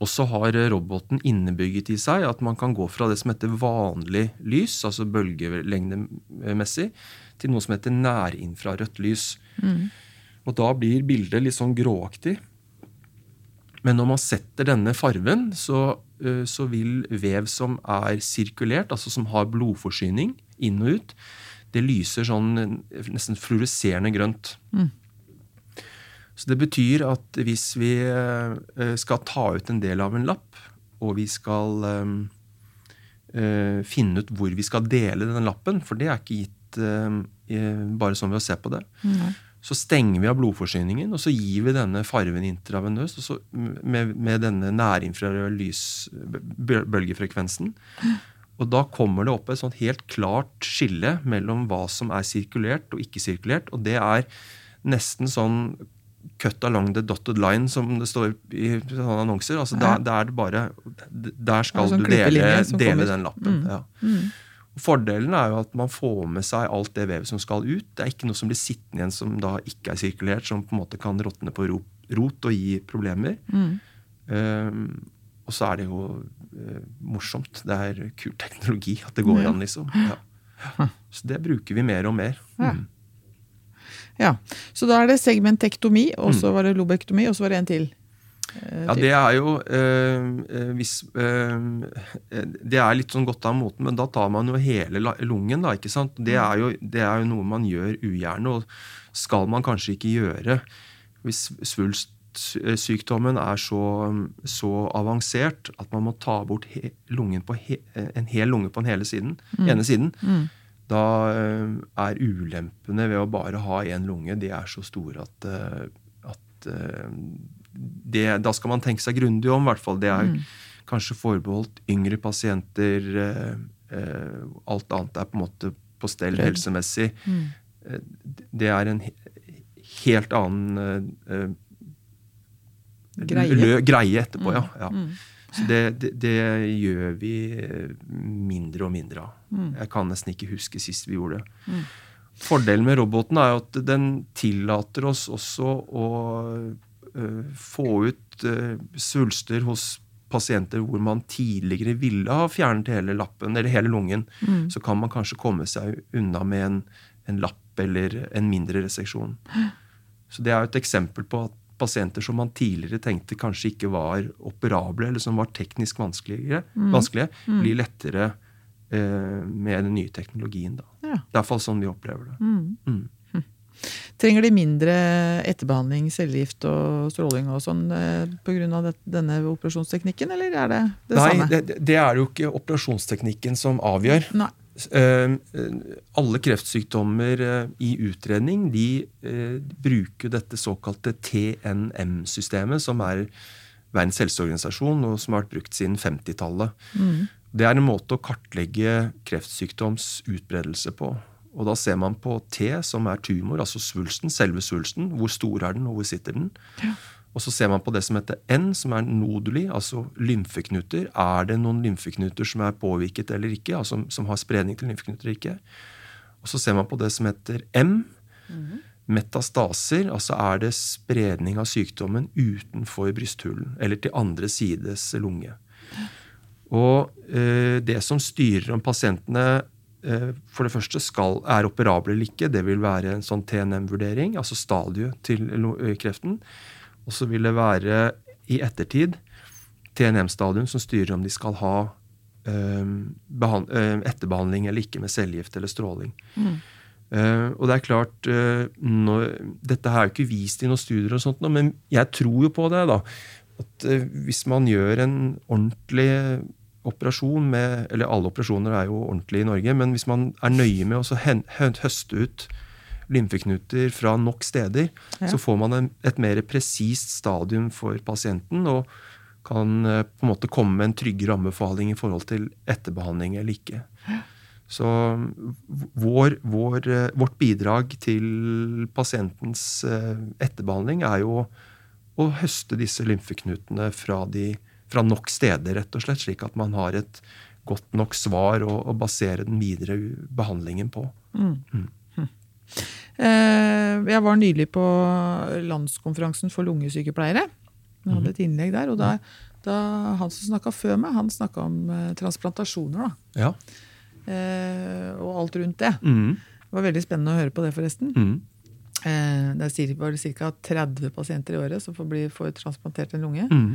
Og så har roboten innebygget i seg at man kan gå fra det som heter vanlig lys, altså bølgelengdemessig, til noe som heter nærinfrarødt lys. Og da blir bildet litt sånn gråaktig. Men når man setter denne farven, så, eh, så vil vev som er sirkulert, altså som har blodforsyning inn og ut, det lyser sånn eh, nesten fluoreserende grønt. Så det betyr at hvis vi eh, skal ta ut en del av en lapp, og vi skal um, uh, finne ut hvor vi skal dele den lappen, for det er ikke gitt eh, bare sånn ved å se på det, Nei. Så stenger vi av blodforsyningen, og så gir vi denne farven intravenøst og så med, med denne nærinfrarøde lysbølgefrekvensen. Og da kommer det opp et sånt helt klart skille mellom hva som er sirkulert og ikke sirkulert. Og det er nesten sånn cut along the dotted line, som det står i sånne annonser. Altså Ja. der, der, er det bare, der skal sånn du dele, dele den lappen. Mm. Ja. Mm. Fordelen er jo at man får med seg alt det vevet som skal ut. Det er ikke noe som blir sittende igjen som da ikke er sirkulert, som på en måte kan råtne på rot og gi problemer. Mm. Um, og så er det jo uh, morsomt. Det er kul teknologi at det går mm. an, liksom. Ja. Så det bruker vi mer og mer. Ja. Mm. Ja, Så da er det segmentektomi, og så var det lobektomi, og så var det en til. Eh, Ja, det er jo eh, hvis, øh, Det er litt sånn godt av moten, men da tar man jo hele lungen, da. ikke sant? Det er, jo, det er jo noe man gjør ugjerne, og skal man kanskje ikke gjøre. Hvis svulstsykdommen er så, så avansert at man må ta bort he, lungen på he, en hel lunge på den hele siden, ene siden, Mm. da er ulempene ved å bare ha én lunge de er så store at, at det, Da skal man tenke seg grundig om, hvert fall. Det er Mm. kanskje forbeholdt yngre pasienter. eh, eh, alt annet er på en måte på stell Redd. helsemessig. Mm. Eh, det er en he helt annen eh, eh, Greie. lø- greie etterpå, ja. ja. Mm. Så det, det, det gjør vi mindre og mindre av. Mm. Jeg kan nesten ikke huske sist vi gjorde det. Mm. Fordelen med roboten er jo at den tillater oss også å få ut eh, svulster hos pasienter hvor man tidligere ville ha fjernet hele lappen eller hele lungen. Mm. Så kan man kanskje komme seg unna med en, en lapp eller en mindre reseksjon. Så det er et eksempel på at pasienter som man tidligere tenkte kanskje ikke var operable, eller som var teknisk vanskeligere, Mm. vanskelige, blir lettere eh, med den nye teknologien. Da. Ja. Det er iallfall sånn vi opplever det. Mm. Trenger de mindre etterbehandling, cellegift og stråling og sånn eh, pga. denne operasjonsteknikken, eller er det det Nei, samme? det, det er jo ikke operasjonsteknikken som avgjør. Nei. Eh, alle kreftsykdommer eh, i utredning de bruker dette såkalte TNM-systemet, som er Verdens helseorganisasjon, og som har vært brukt siden 50-tallet. Mm. Det er en måte å kartlegge kreftsykdoms utbredelse på. Og Da ser man på T, som er tumor, altså svulsten, selve svulsten. Hvor stor er den, og hvor sitter den? Ja. Og så ser man på det som heter N, som er noduli, altså lymfeknuter. Er det noen lymfeknuter som er påvirket eller ikke, altså som har spredning til lymfeknuter eller ikke? Og så ser man på det som heter M. Mm. Metastaser, altså er det spredning av sykdommen utenfor brysthulen eller til andre sides lunge. Og eh, det som styrer om pasientene for det første skal, er operable eller ikke, det vil være en sånn TNM-vurdering, altså stadiet til eh, kreften. Og så vil det være i ettertid TNM-stadium som styrer om de skal ha um, etterbehandling eller ikke med cellegift eller stråling. Mm. Uh, og det er klart, uh, når, Dette her er jo ikke vist i noen studier, og sånt, men jeg tror jo på det. da, at uh, Hvis man gjør en ordentlig operasjon med Eller alle operasjoner er jo ordentlige i Norge, men hvis man er nøye med å høste ut lymfeknuter fra nok steder, ja. så får man en, et mer presist stadium for pasienten. og kan eh, på en måte komme med en tryggere anbefaling i forhold til etterbehandling eller ikke. Så vår, vår, eh, vårt bidrag til pasientens eh, etterbehandling er jo å høste disse lymfeknutene fra, de, fra nok steder, rett og slett, slik at man har et godt nok svar å, å basere den videre behandlingen på. Mm. Mm. Eh, jeg var nylig på landskonferansen for lungesykepleiere. Jeg hadde et innlegg der. Og da, da han som snakka før meg, han snakka om eh, transplantasjoner. Ja. Eh, og alt rundt det. Mm. Det var veldig spennende å høre på det, forresten. Mm. Eh, det er ca. 30 pasienter i året som får, bli, får transplantert en lunge. Mm.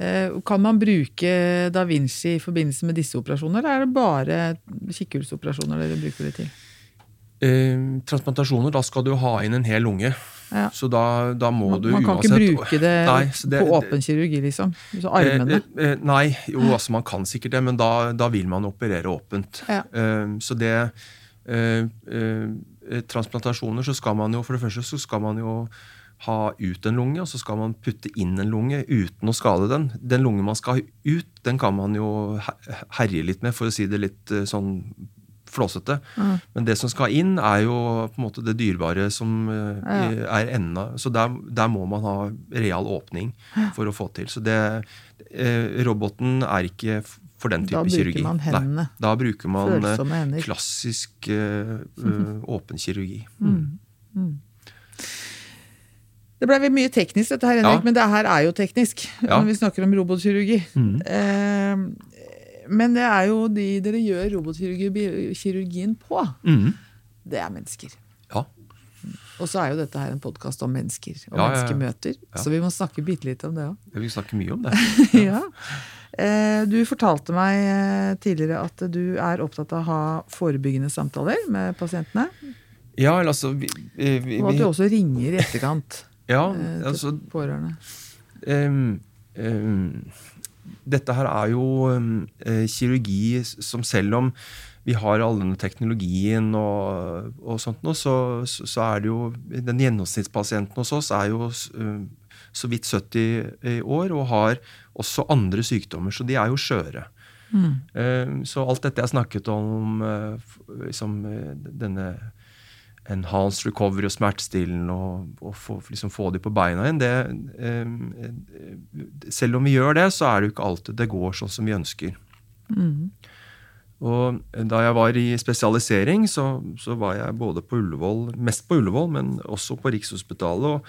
Eh, kan man bruke da Vinci i forbindelse med disse operasjonene, eller er det bare kikkhullsoperasjoner dere bruker det til? Eh, transplantasjoner, da skal du ha inn en hel lunge. Ja. Så da, da må man, du man kan uansett ikke bruke det, nei, det på åpen kirurgi, liksom? Så armene? Eh, eh, nei, jo, altså man kan sikkert det, men da, da vil man operere åpent. Ja. Eh, så det eh, eh, Transplantasjoner, så skal man jo for det første så skal man jo ha ut en lunge, og så skal man putte inn en lunge uten å skade den. Den lungen man skal ha ut, den kan man jo herje litt med, for å si det litt sånn flåsete. Mm. Men det som skal inn, er jo på en måte det dyrebare som uh, ja. er enda Så der, der, må man ha real åpning for å få til. Så det, uh, roboten er ikke for den type kirurgi. Da bruker man hendene. Nei, da bruker man uh, klassisk åpen kirurgi. Mm. Det ble mye teknisk, dette her, Henrik, ja. men det her er jo teknisk. Ja. Når vi snakker om robotkirurgi. Mm. Eh, men det er jo de dere gjør robotkirurgien på. Mm. Det er mennesker. Ja. Og så er jo dette her en podkast om mennesker og menneskemøter. Så vi må snakke bitte litt om det òg. Vi snakker mye om det. ja. Eh, du fortalte meg eh, tidligere at du er opptatt av å ha forebyggende samtaler med pasientene. Ja, eller altså vi, vi, Og at du også ringer i etterkant ja, til altså, pårørende. Um, um, dette her er jo um, eh, kirurgi som selv om vi har all denne teknologien og, og sånt noe, så, så, er det jo Den gjennomsnittspasienten hos oss er jo så vidt 70 år og har også andre sykdommer, så de er jo skjøre. Mm. Så alt dette jeg snakket om, liksom, denne enhanced recovery og smertestillende og, og få, liksom få de på beina igjen det, eh, Selv om vi gjør det, så er det jo ikke alltid det går sånn som vi ønsker. Mm. Og da jeg var i spesialisering, så, så, var jeg både på Ullevål, mest på Ullevål, men også på Rikshospitalet. og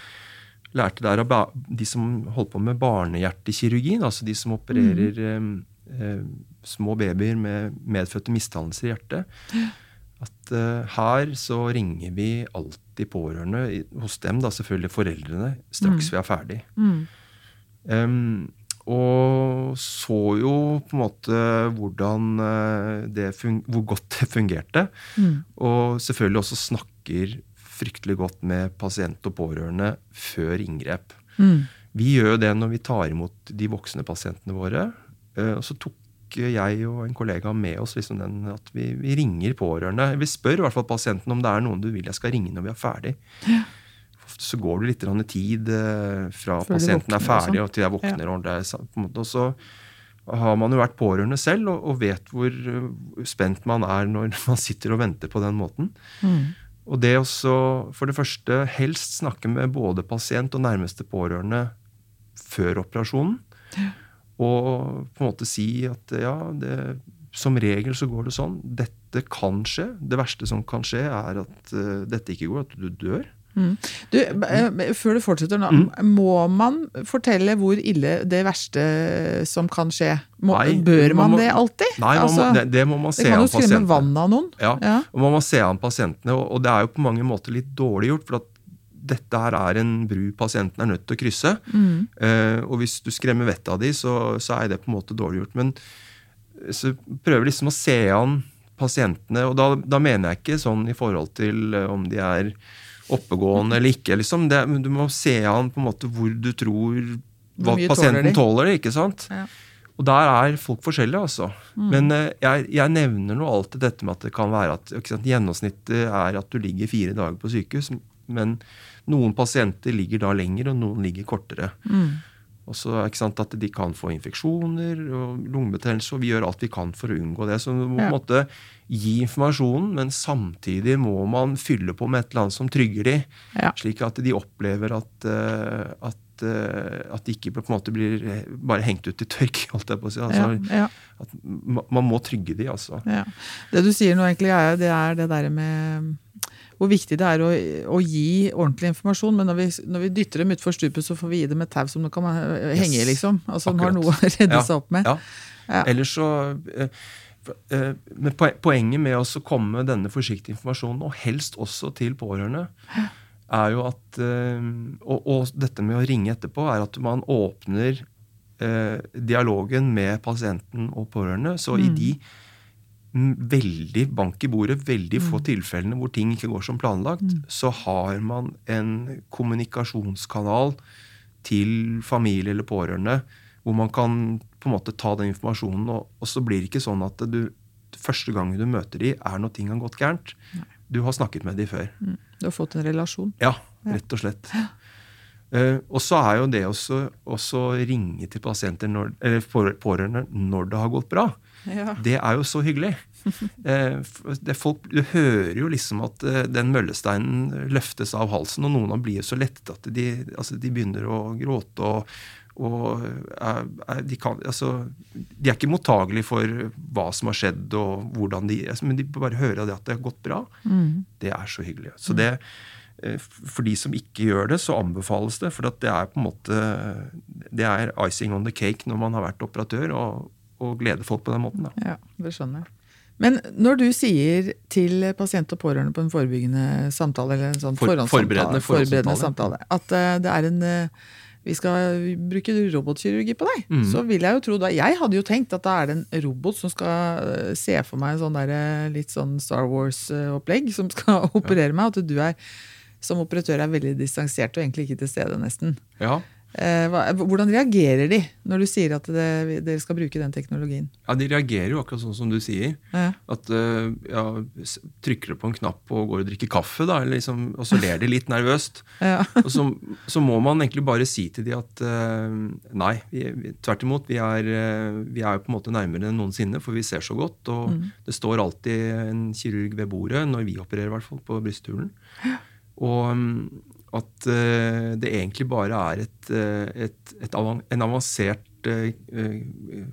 lærte der av de som holdt på med barnehjertekirurgi, altså de som opererer mm. eh, eh, små babyer med medfødte misdannelser i hjertet at uh, her så ringer vi alltid pårørende, hos dem da selvfølgelig foreldrene, straks mm. vi er ferdig. Mm. Um, og så jo på en måte hvordan uh, det hvor godt det fungerte. Mm. Og selvfølgelig også snakker fryktelig godt med pasient og pårørende før inngrep. Mm. Vi gjør det når vi tar imot de voksne pasientene våre. Uh, og så tok jeg og en kollega med oss liksom den at vi, vi ringer pårørende. Vi spør i hvert fall pasienten om det er noen du vil jeg skal ringe når vi er ferdig. Ofte så går det litt tid eh, fra Før pasienten er ferdig sånn. og til jeg våkner. Og, det og så har man jo vært pårørende selv og, og vet hvor eh, spent man er når man sitter og venter på den måten. Mm. Og det også, for det første, helst snakke med både pasient og nærmeste pårørende før operasjonen. Og på en måte si at ja, det, som regel så går det sånn. Dette kan skje. Det verste som kan skje, er at uh, dette ikke går, at du dør. Du, eh, før du fortsetter nå, Mm. må man fortelle hvor ille det verste som kan skje? Må, Nei, bør man man må- det alltid? Nei, Altså, må, det, det må man se det kan jo skremme vannet vann av noen. Ja, Ja. og man må se an pasientene, og, og det er jo på mange måter litt dårlig gjort. for at dette her er en bru pasienten er nødt til å krysse. Mm. Eh, og hvis du skremmer vettet av de, så, så er det på en måte dårlig gjort. Men så prøver liksom å se an pasientene, og da, da mener jeg ikke sånn i forhold til eh, om de er oppegående eller ikke. liksom. Det, du må se an på en måte hvor du tror hva pasienten tåler de? tåler. ikke sant? Ja. Og der er folk forskjellige, altså. Men uh, jeg, jeg nevner nå alltid dette med at det kan være at ikke sant, gjennomsnittet er at du ligger fire dager på sykehus. Men noen pasienter ligger da lenger, og noen ligger kortere. Mm. Og så ikke sant, at de kan få infeksjoner og lungebetennelse, og vi gjør alt vi kan for å unngå det. Så vi må på Ja. måte gi informasjonen, men samtidig må man fylle på med et eller annet som trygger de, Ja. slik at de opplever at, eh, at, eh, at de ikke på en måte blir eh, bare hengt ut i tørk. holdt jeg på å si. Altså, Ja, at man må trygge de, altså. Ja. Det du sier nå, egentlig, er, det er det der med hvor viktig det er å, å gi ordentlig informasjon. Men når vi, når vi dytter dem utfor stupet, så får vi gi dem et tau som de kan eh, henge i, Yes. liksom. Altså, de har noe å redde Ja. seg opp med. Ja. Ja. Ellers så eh, eh, Men poenget med å komme med denne forsiktige informasjonen, og helst også til pårørende, er jo at og, og dette med å ringe etterpå, er at man åpner dialogen med pasienten og pårørende. Så i de mm, veldig bank i bordet, veldig få tilfellene hvor ting ikke går som planlagt, så har man en kommunikasjonskanal til familie eller pårørende hvor man kan på en måte ta den informasjonen, og, og så blir det ikke sånn at du første gangen du møter de, er når ting har gått gærent. Du har snakket med de før. Mm. Du har fått en relasjon. Ja, rett og slett. Eh, og så er jo det også, å ringe til pasienter når, eller pårørende når det har gått bra. Ja. Det er jo så hyggelig. Eh, det folk, du hører jo liksom at eh, den møllesteinen løftes av halsen, og noen av dem blir jo så lettet at de, altså, de begynner å gråte. og, og er, er, de, kan, altså, de er ikke mottagelige for hva som har skjedd, og hvordan de, altså, men de bare hører det at det har gått bra. Mm. Det er så hyggelig. Så det, eh, for de som ikke gjør det, så anbefales det. For at det er på en måte det er icing on the cake når man har vært operatør, og, og glede folk på den måten. Da. Ja, det skjønner jeg. Men når du sier til pasient og pårørende på en forebyggende samtale, eller en sånn For- forberedende forberedende samtale, at uh, det er en uh, vi skal bruke robotkirurgi på deg. Mm. Så vil jeg jo tro da Jeg hadde jo tenkt at da er det en robot som skal eh, se for meg en sånn der, litt sånn Star Wars-opplegg, som skal operere meg. At du er som operatør er veldig distansert og egentlig ikke til stede, nesten. Ja. Eh, hvordan reagerer de når du sier at dere skal bruke den teknologien? ja, de reagerer jo akkurat sånn som du sier. Ja. At eh, ja, Trykker du på en knapp og går og drikker kaffe, da, liksom, og så ler de litt nervøst. Ja. Og så, så må man egentlig bare si til de at eh, nei, vi, tvert imot. Vi er, vi er på en måte nærmere enn noensinne, for vi ser så godt. Og det står alltid en kirurg ved bordet, når vi opererer, i hvert fall, på brysthulen. Og mm, at eh, det egentlig bare er et, eh, et, et avan en avansert eh,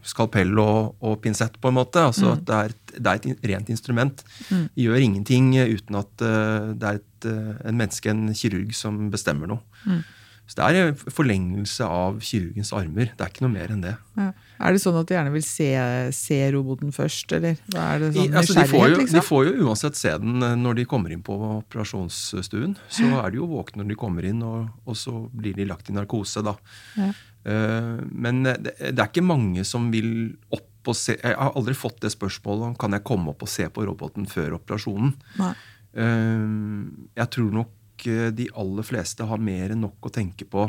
skalpell og, og pinsett, på en måte. Altså at det er, et, det er et rent instrument. Vi gjør ingenting uten at det er et, en menneske, en kirurg, som bestemmer noe. Så det er en forlengelse av kirurgens armer. Det er ikke noe mer enn det. Ja. Er det sånn at de gjerne vil se, se roboten først, eller? Er det I, sånn altså, de, får jo, liksom? de får jo uansett se den eh, når de kommer inn på operasjonsstuen. Så er de jo våkne når de kommer inn, og, og så blir de lagt i narkose. da. Ja. Uh, men det, det er ikke mange som vil opp og se Jeg har aldri fått det spørsmålet om kan jeg komme opp og se på roboten før operasjonen. Nei. Eh, jeg tror nok eh, de aller fleste har mer enn nok å tenke på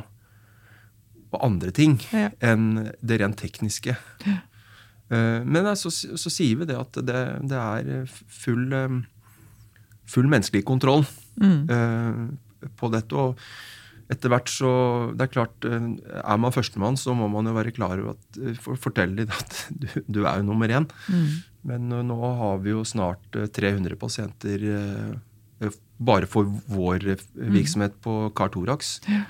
på andre ting Ja. enn det rent tekniske. Ja. men så, så, sier vi det at det, det er full, full menneskelig kontroll mm. på dette. og etter hvert så Det er klart, er man førstemann, så må man jo være klar over at Fortelle dem at du, du, er jo nummer én. Mm. Men nå har vi jo snart 300 pasienter bare for vår virksomhet på Cartorax. Ja.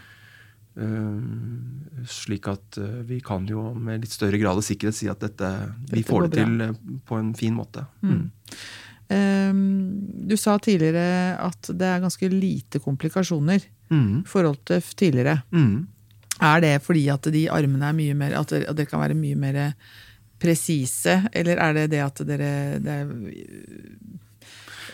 Uh, slik at uh, vi kan jo med litt større grad av sikkerhet si at dette, dette vi får det til uh, på en fin måte. Mm. Um, du sa tidligere at det er ganske lite komplikasjoner mm. i forhold til tidligere. Mm. Er det fordi at de armene er mye mer At dere kan være mye mer presise, eller er det det at dere det er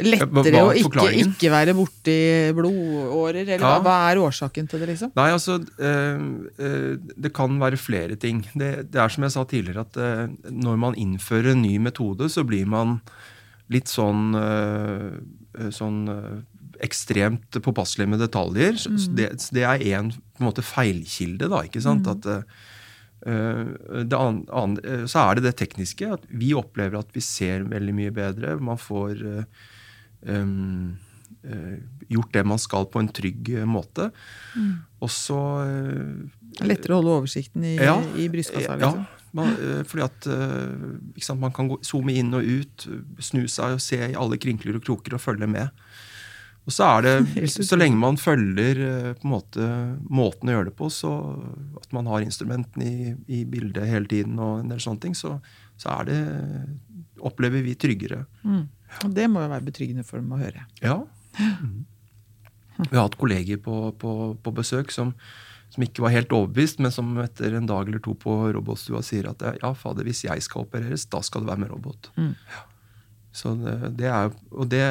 lettere å ikke, ikke, være borti blodårer? Eller ja. hva, er årsaken til det? liksom? Nei, altså, eh, eh, Det kan være flere ting. Det, det, er som jeg sa tidligere, at eh, når man innfører en ny metode, så blir man litt sånn, sånn ekstremt påpasselig med detaljer. Mm. Det, det, er en, på en måte feilkilde, da. ikke sant? Mm. At det an, så er det det tekniske. at Vi opplever at vi ser veldig mye bedre. Man får um, gjort det man skal på en trygg eh, måte. Mm. Og så Lettere å holde oversikten i, ja, i brystkassa? Liksom. Ja, man, fordi at sant, man kan gå, zoome inn og ut, snu seg og se i alle krinkler og kroker og følge med. Og så er det, så lenge man følger på en måte, måten å gjøre det på, så at man har instrumentene i, i, bildet hele tiden, og en del sånne ting, så, så er det, opplever vi tryggere. Mm. Og det må jo være betryggende for dem å høre. Ja. Mm. Vi har hatt kolleger på, på, på besøk som, som, ikke var helt overbevist, men som etter en dag eller to på robotstua sier at ja, fader, hvis jeg skal opereres, da skal det være med robot. Mm. Ja. Så det, det, er Og det,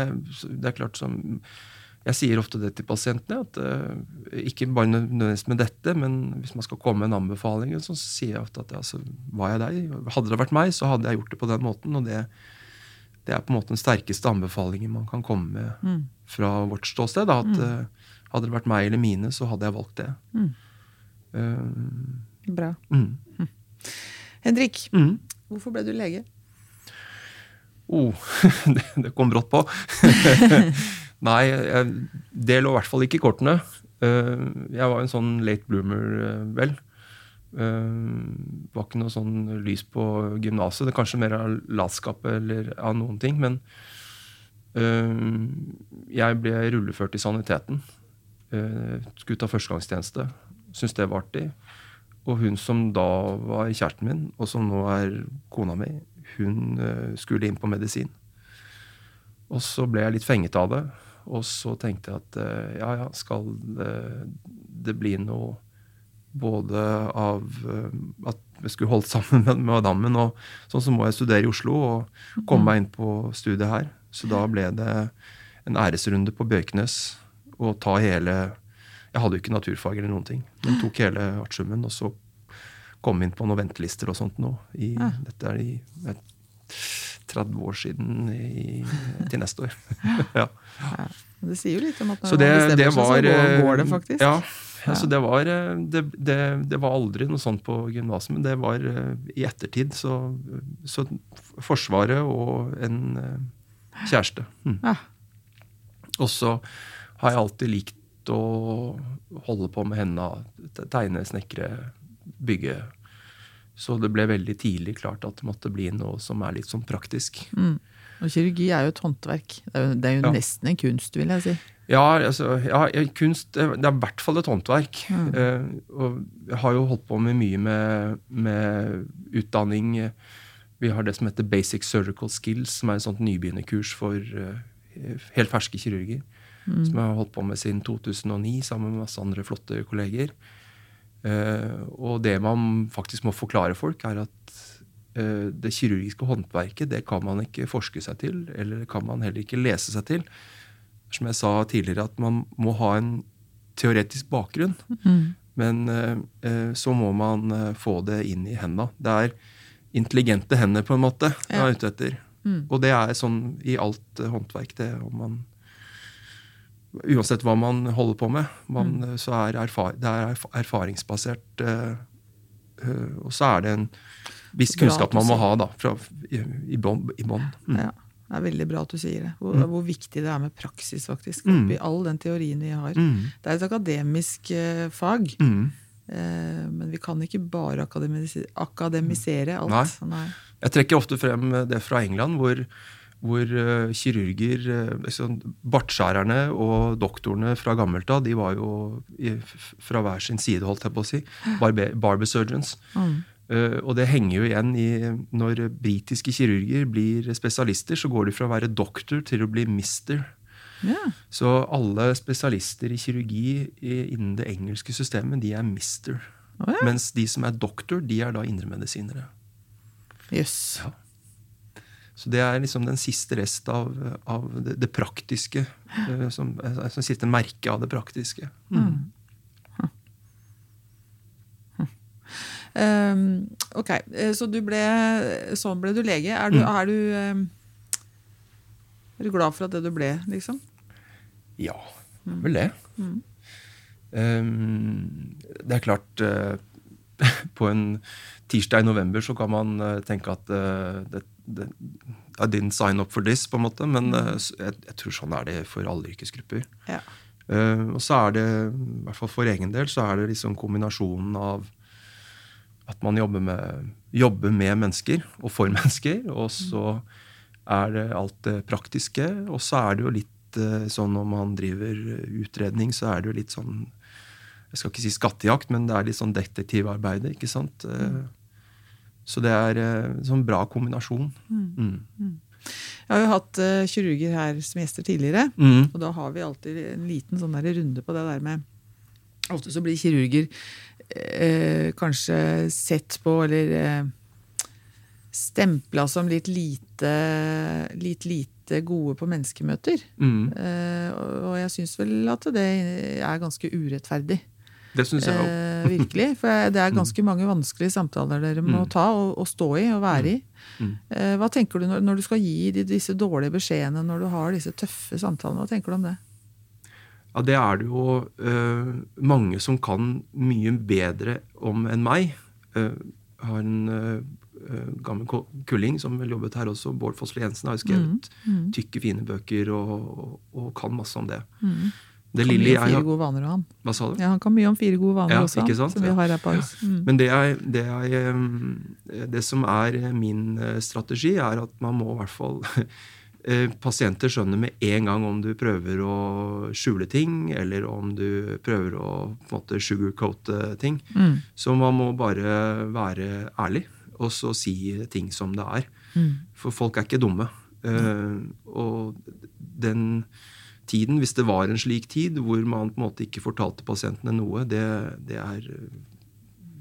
det, er klart som Jeg sier ofte det til pasientene, at uh, ikke bare nødvendigvis med dette, men hvis man skal komme med en anbefaling, så sier jeg ofte at altså, var jeg deg? Hadde det vært meg, så hadde jeg gjort det på den måten. og det det er på en måte den sterkeste anbefalingen man kan komme med mm. fra vårt ståsted. At mm. uh, hadde det vært meg eller mine, så hadde jeg valgt det. Mm. Uh, Bra. Mm. Hm. Henrik, mm. hvorfor ble du lege? Oh, det, det kom brått på. Nei, jeg, det lå i hvert fall ikke i kortene. Uh, jeg var en sånn late bloomer, vel. Uh, var ikke noe sånn lys på gymnaset. Kanskje mer av latskap eller av noen ting. Men uh, jeg ble rulleført i saniteten. Uh, skulle ta førstegangstjeneste. Syntes det var artig. Og hun som da var kjæresten min, og som nå er kona mi, hun skulle inn på medisin. Og så ble jeg litt fenget av det. Og så tenkte jeg at ja, ja, skal det, det bli noe både av eh, at vi skulle holdt sammen med dammen og sånn så må jeg studere i Oslo og komme meg inn på studiet her. Så da ble det en æresrunde på Bjørknes og ta hele Jeg hadde jo ikke naturfag eller noen ting, men tok hele artiumen og så kom inn på noen ventelister og sånt nå. I, ja. Dette er i 30 år siden i, til neste år. ja. ja. Det sier jo litt om at når det, man bestemmer seg, så går, går det faktisk. Ja, ja. Så det var, eh, det, det, det var, aldri noe sånt på gymnaset, men det var eh, i ettertid. Så, så Forsvaret og en eh, kjæreste. Mm. Ja. Og så har jeg alltid likt å holde på med hendene, tegne, snekre, bygge. Så det ble veldig tidlig klart at det måtte bli noe som er litt sånn praktisk. Mm. Og kirurgi er jo et håndverk. Det er jo, det er jo ja. nesten en kunst, vil jeg si. Ja, altså, ja, kunst Det er i hvert fall et håndverk. Mm. Uh, og jeg har jo holdt på med mye med, med, utdanning. Vi har det som heter Basic Surgical Skills, som er et sånt nybegynnerkurs for uh, helt ferske kirurger. Mm. Som jeg har holdt på med siden 2009 sammen med masse andre flotte kolleger. Uh, og det man faktisk må forklare folk, er at det kirurgiske håndverket det kan man ikke forske seg til, eller det kan man heller ikke lese seg til som jeg sa tidligere, at man må ha en teoretisk bakgrunn. Mm. Men eh, så må man eh, få det inn i hendene. Det er intelligente hender, på en måte, jeg er ute etter. Mm. Og det er sånn i alt eh, håndverk. det om man Uansett hva man holder på med, man, mm. så er erfar det er erfaringsbasert. Uh, og så er det en viss kunnskap man må ha da, fra, i, i i bånn. Mm. Ja, det er veldig bra at du sier det. Hvor, Mm. hvor viktig det er med praksis, faktisk. Mm. Oppi all den teorien vi har. Mm. Det er et akademisk eh, fag, Mm. eh, men vi kan ikke bare akademisi akademisere alt. Nei. Jeg trekker ofte frem det fra England, hvor, hvor uh, kirurger uh, liksom, Bartskjærerne og doktorene fra gammelt av, de var jo i, fra hver sin side, holdt jeg på å si. Barbe, barbersurgeons. Mm. Eh, og det henger jo igjen i Når britiske kirurger blir spesialister, så går de fra å være doktor til å bli mister. Ja. Så alle spesialister i kirurgi i, innen det engelske systemet, de er mister. Oh, ja. Mens de som er doktor, de er da indremedisinere. Yes. Ja. Så det er liksom den siste rest av, av det, det praktiske. eh, Som, altså, siste merke av det praktiske. Mm. Um, ok, eh, så du ble, sånn ble du lege. Er du, Mm. er, du, um, er du glad for at det du ble, liksom? Ja, vel det. Mm. Um, det er klart uh, På en tirsdag i november så kan man uh, tenke at uh, det, det, I didn't sign up for this, på en måte. Men eh, jeg, jeg tror sånn er det for alle yrkesgrupper. Ja. Og så er det, i hvert fall for egen del, så er det liksom kombinasjonen av at man jobber med, jobber med mennesker og for mennesker. Og så er det alt det praktiske. Og så er det jo litt eh, sånn når man driver utredning, så er det jo litt sånn Jeg skal ikke si skattejakt, men det er litt sånn detektivarbeidet, ikke sant? Mm. Så det er en sånn bra kombinasjon. Mm. Jeg har jo hatt eh, kirurger her som gjester tidligere. Mm. Og da har vi alltid en liten sånn der runde på det der med Ofte så blir kirurger eh, kanskje sett på eller eh, stempla som litt lite, litt lite gode på menneskemøter. Mm. Eh, og og jeg syns vel at det er ganske urettferdig. Det syns jeg òg. Eh, virkelig. For det er ganske mange vanskelige samtaler dere må Mm. ta og, og stå i og være i. Mm. Eh, hva tenker du når, når du skal gi disse dårlige beskjedene, når du har disse tøffe samtalene? Hva tenker du om det? Ja, det er det jo uh, mange som kan mye bedre om enn meg. Uh, har en eh, gammel kulling som vel jobbet her også, Bård Fossli Jensen, har skrevet Mm. tykke, fine bøker og, og, og kan masse om det. Mm. Det Kan lille mye om fire gode vaner, han. Hva sa du? Ja, han kan mye om fire gode vaner Ja, også, sant? som vi har her på Ahus. Mm. Men det, er, det, er, det som er min strategi, er at man må i hvert fall Pasienter skjønner med en gang om du prøver å skjule ting, eller om du prøver å måte sugarcoate ting. Mm. Så man må bare være ærlig, og så si ting som det er. Mm. For folk er ikke dumme. Uh, og den tiden, hvis det var en slik tid hvor man på en måte ikke fortalte pasientene noe, det, det er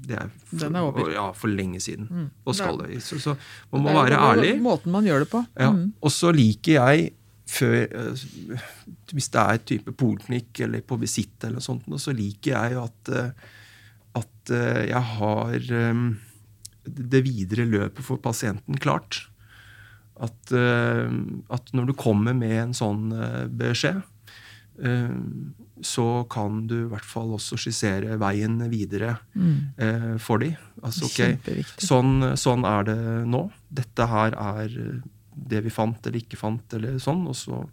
det er for, Den er over. Ja, for lenge siden. Mm. Og skal det. Så, så man må Det være ærlig. Måten man gjør det på. Ja. Mm. Og så liker jeg før eh, Hvis det er type poliklinikk eller på visitt, eller sånt, så liker jeg at, eh, at eh, jeg har det videre løpet for pasienten klart. At, at når du kommer med en sånn beskjed, så kan du i hvert fall også skissere veien videre Mm. eh, for dem. Altså, okay. Sånn, sånn er det nå. Dette her er det vi fant eller ikke fant, eller sånn. Og så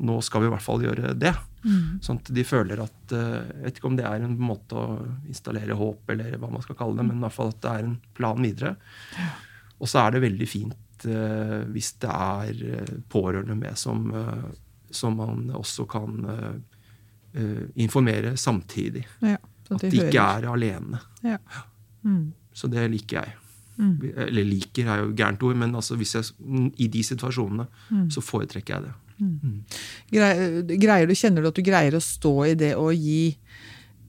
nå skal vi i hvert fall gjøre det. Mm. Sånn at de føler at eh, Jeg vet ikke om det er en måte å installere håp, eller hva man skal kalle det, men i hvert fall at det er en plan videre. Og så er det veldig fint eh, hvis det er eh, pårørende med som, eh, som man også kan eh, informere samtidig. Ja, så At de de ikke hører. er alene. Ja. Mm. Så det liker jeg. Mm. Eller liker er jo gærent ord, men altså hvis jeg, i de situasjonene Mm. så foretrekker jeg det. Greier, greier du, Kjenner du at du greier å stå i det og gi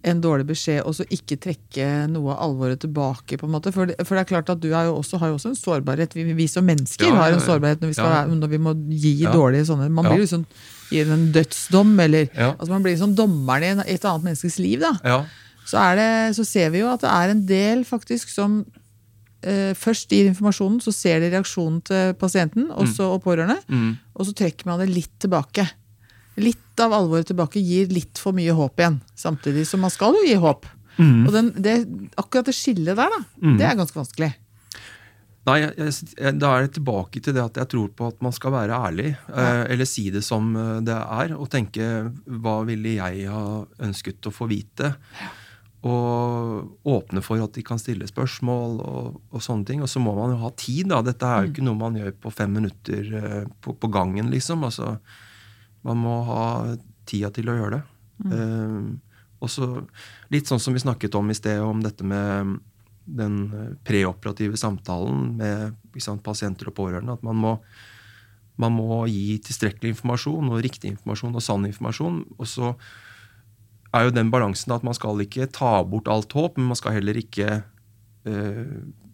en dårlig beskjed, og så ikke trekke noe av alvoret tilbake? på en måte? For det, for det er klart at du jo også, har jo også en sårbarhet. Vi, vi som mennesker Ja, ja, har en sårbarhet når vi, skal, når vi må gi dårlige sånne Man blir liksom gir en dødsdom, eller Ja. altså man blir som dommeren i et annet menneskes liv. da. Ja. Så, det, så ser vi jo at det er en del faktisk som eh, først gir informasjonen, så ser de reaksjonen til pasienten også, og pårørende, Mm. og så trekker man det litt tilbake. Litt av alvoret tilbake gir litt for mye håp igjen, samtidig som man skal jo gi håp. Mm. Og den, det, akkurat det skillet der, da, Mm. det er ganske vanskelig. Nei, jeg, jeg, da er det tilbake til det at jeg tror på at man skal være ærlig. Eh, eller si det som eh, det er, og tenke hva ville jeg ha ønsket å få vite? Og åpne for at de kan stille spørsmål og, og sånne ting. Og så må man jo ha tid, da. Dette er jo ikke noe man gjør på fem minutter eh, på, på, gangen, liksom. Altså, man må ha tida til å gjøre det. Mm. Eh, og så litt sånn som vi snakket om i sted, om dette med den preoperative samtalen med sant, pasienter og pårørende. At man må, man må gi tilstrekkelig informasjon og riktig informasjon og sann informasjon. Og så er jo den balansen at man skal ikke ta bort alt håp, men man skal heller ikke eh,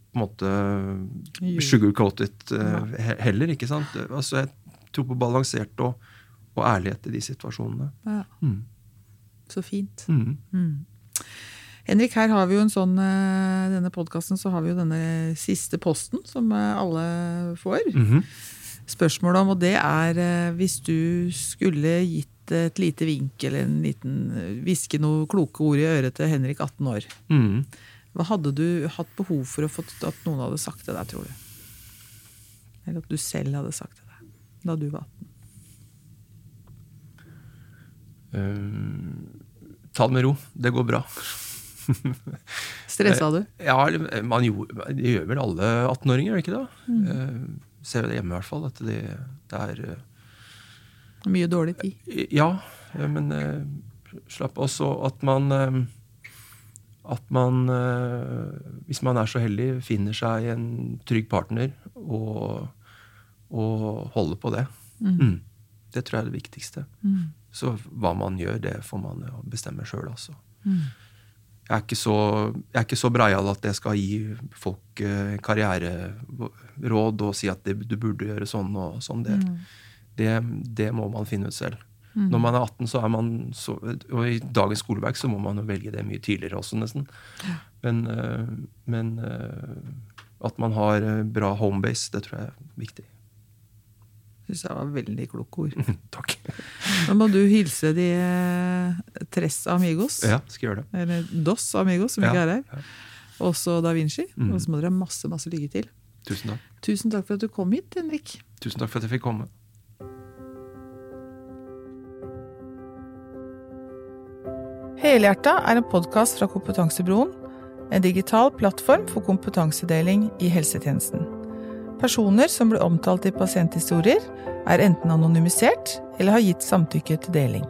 på en måte sugarcoat it eh, heller. ikke sant? Altså, Jeg tror på balansert og, og ærlighet i de situasjonene. Ja. Mm. Så fint. Mm. Mm. Henrik, her har vi jo en sånn uh, denne podkasten så har vi jo denne siste posten som alle får. Mm -hmm. Spørsmålet om, og det er hvis du skulle gitt et lite vink eller en liten hviske noe kloke ord i øret til Henrik 18 år. Mm. Hva hadde du hatt behov for å få at noen hadde sagt til deg, tror du? Eller at du selv hadde sagt til deg da du var 18? Uh, eh, ta det med ro. Det går bra. Stressa du? Ja, man gjør, det gjør vel alle 18-åringer, gjør det ikke det? Mm. Uh, ser det hjemme i hvert fall. At det, det er mye dårlig tid. Ja, men slapp også at man At man, hvis man er så heldig, finner seg en trygg partner og, og holder på det. Mm. Mm. Det tror jeg er det viktigste. Mm. Så hva man gjør, det får man bestemme sjøl, altså. Mm. Jeg er, ikke så, jeg er ikke så breial at jeg skal gi folk karriereråd og si at det, du burde gjøre sånn og sånn. Det, mm det, det må man finne ut selv. Mm. Når man er 18, så er man så, Og i dagens skoleverk så må man jo velge det mye tidligere også, nesten. Men, eh, men, eh, at man har eh, bra homebase, det tror jeg er viktig. Syns jeg var veldig kloke ord. Takk. Nå må du hilse de Tres Amigos. Ja, skal gjøre det. Eller Dos Amigos, som ikke er her. Også Da Vinci. Mm. Og så må dere ha masse, masse lykke til. Tusen takk. Tusen takk for at du kom hit, Henrik. Tusen takk for at jeg fikk komme. Helhjerta er en podkast fra Kompetansebroen, en digital plattform for kompetansedeling i helsetjenesten. Personer som blir omtalt i pasienthistorier, er enten anonymisert eller har gitt samtykke til deling.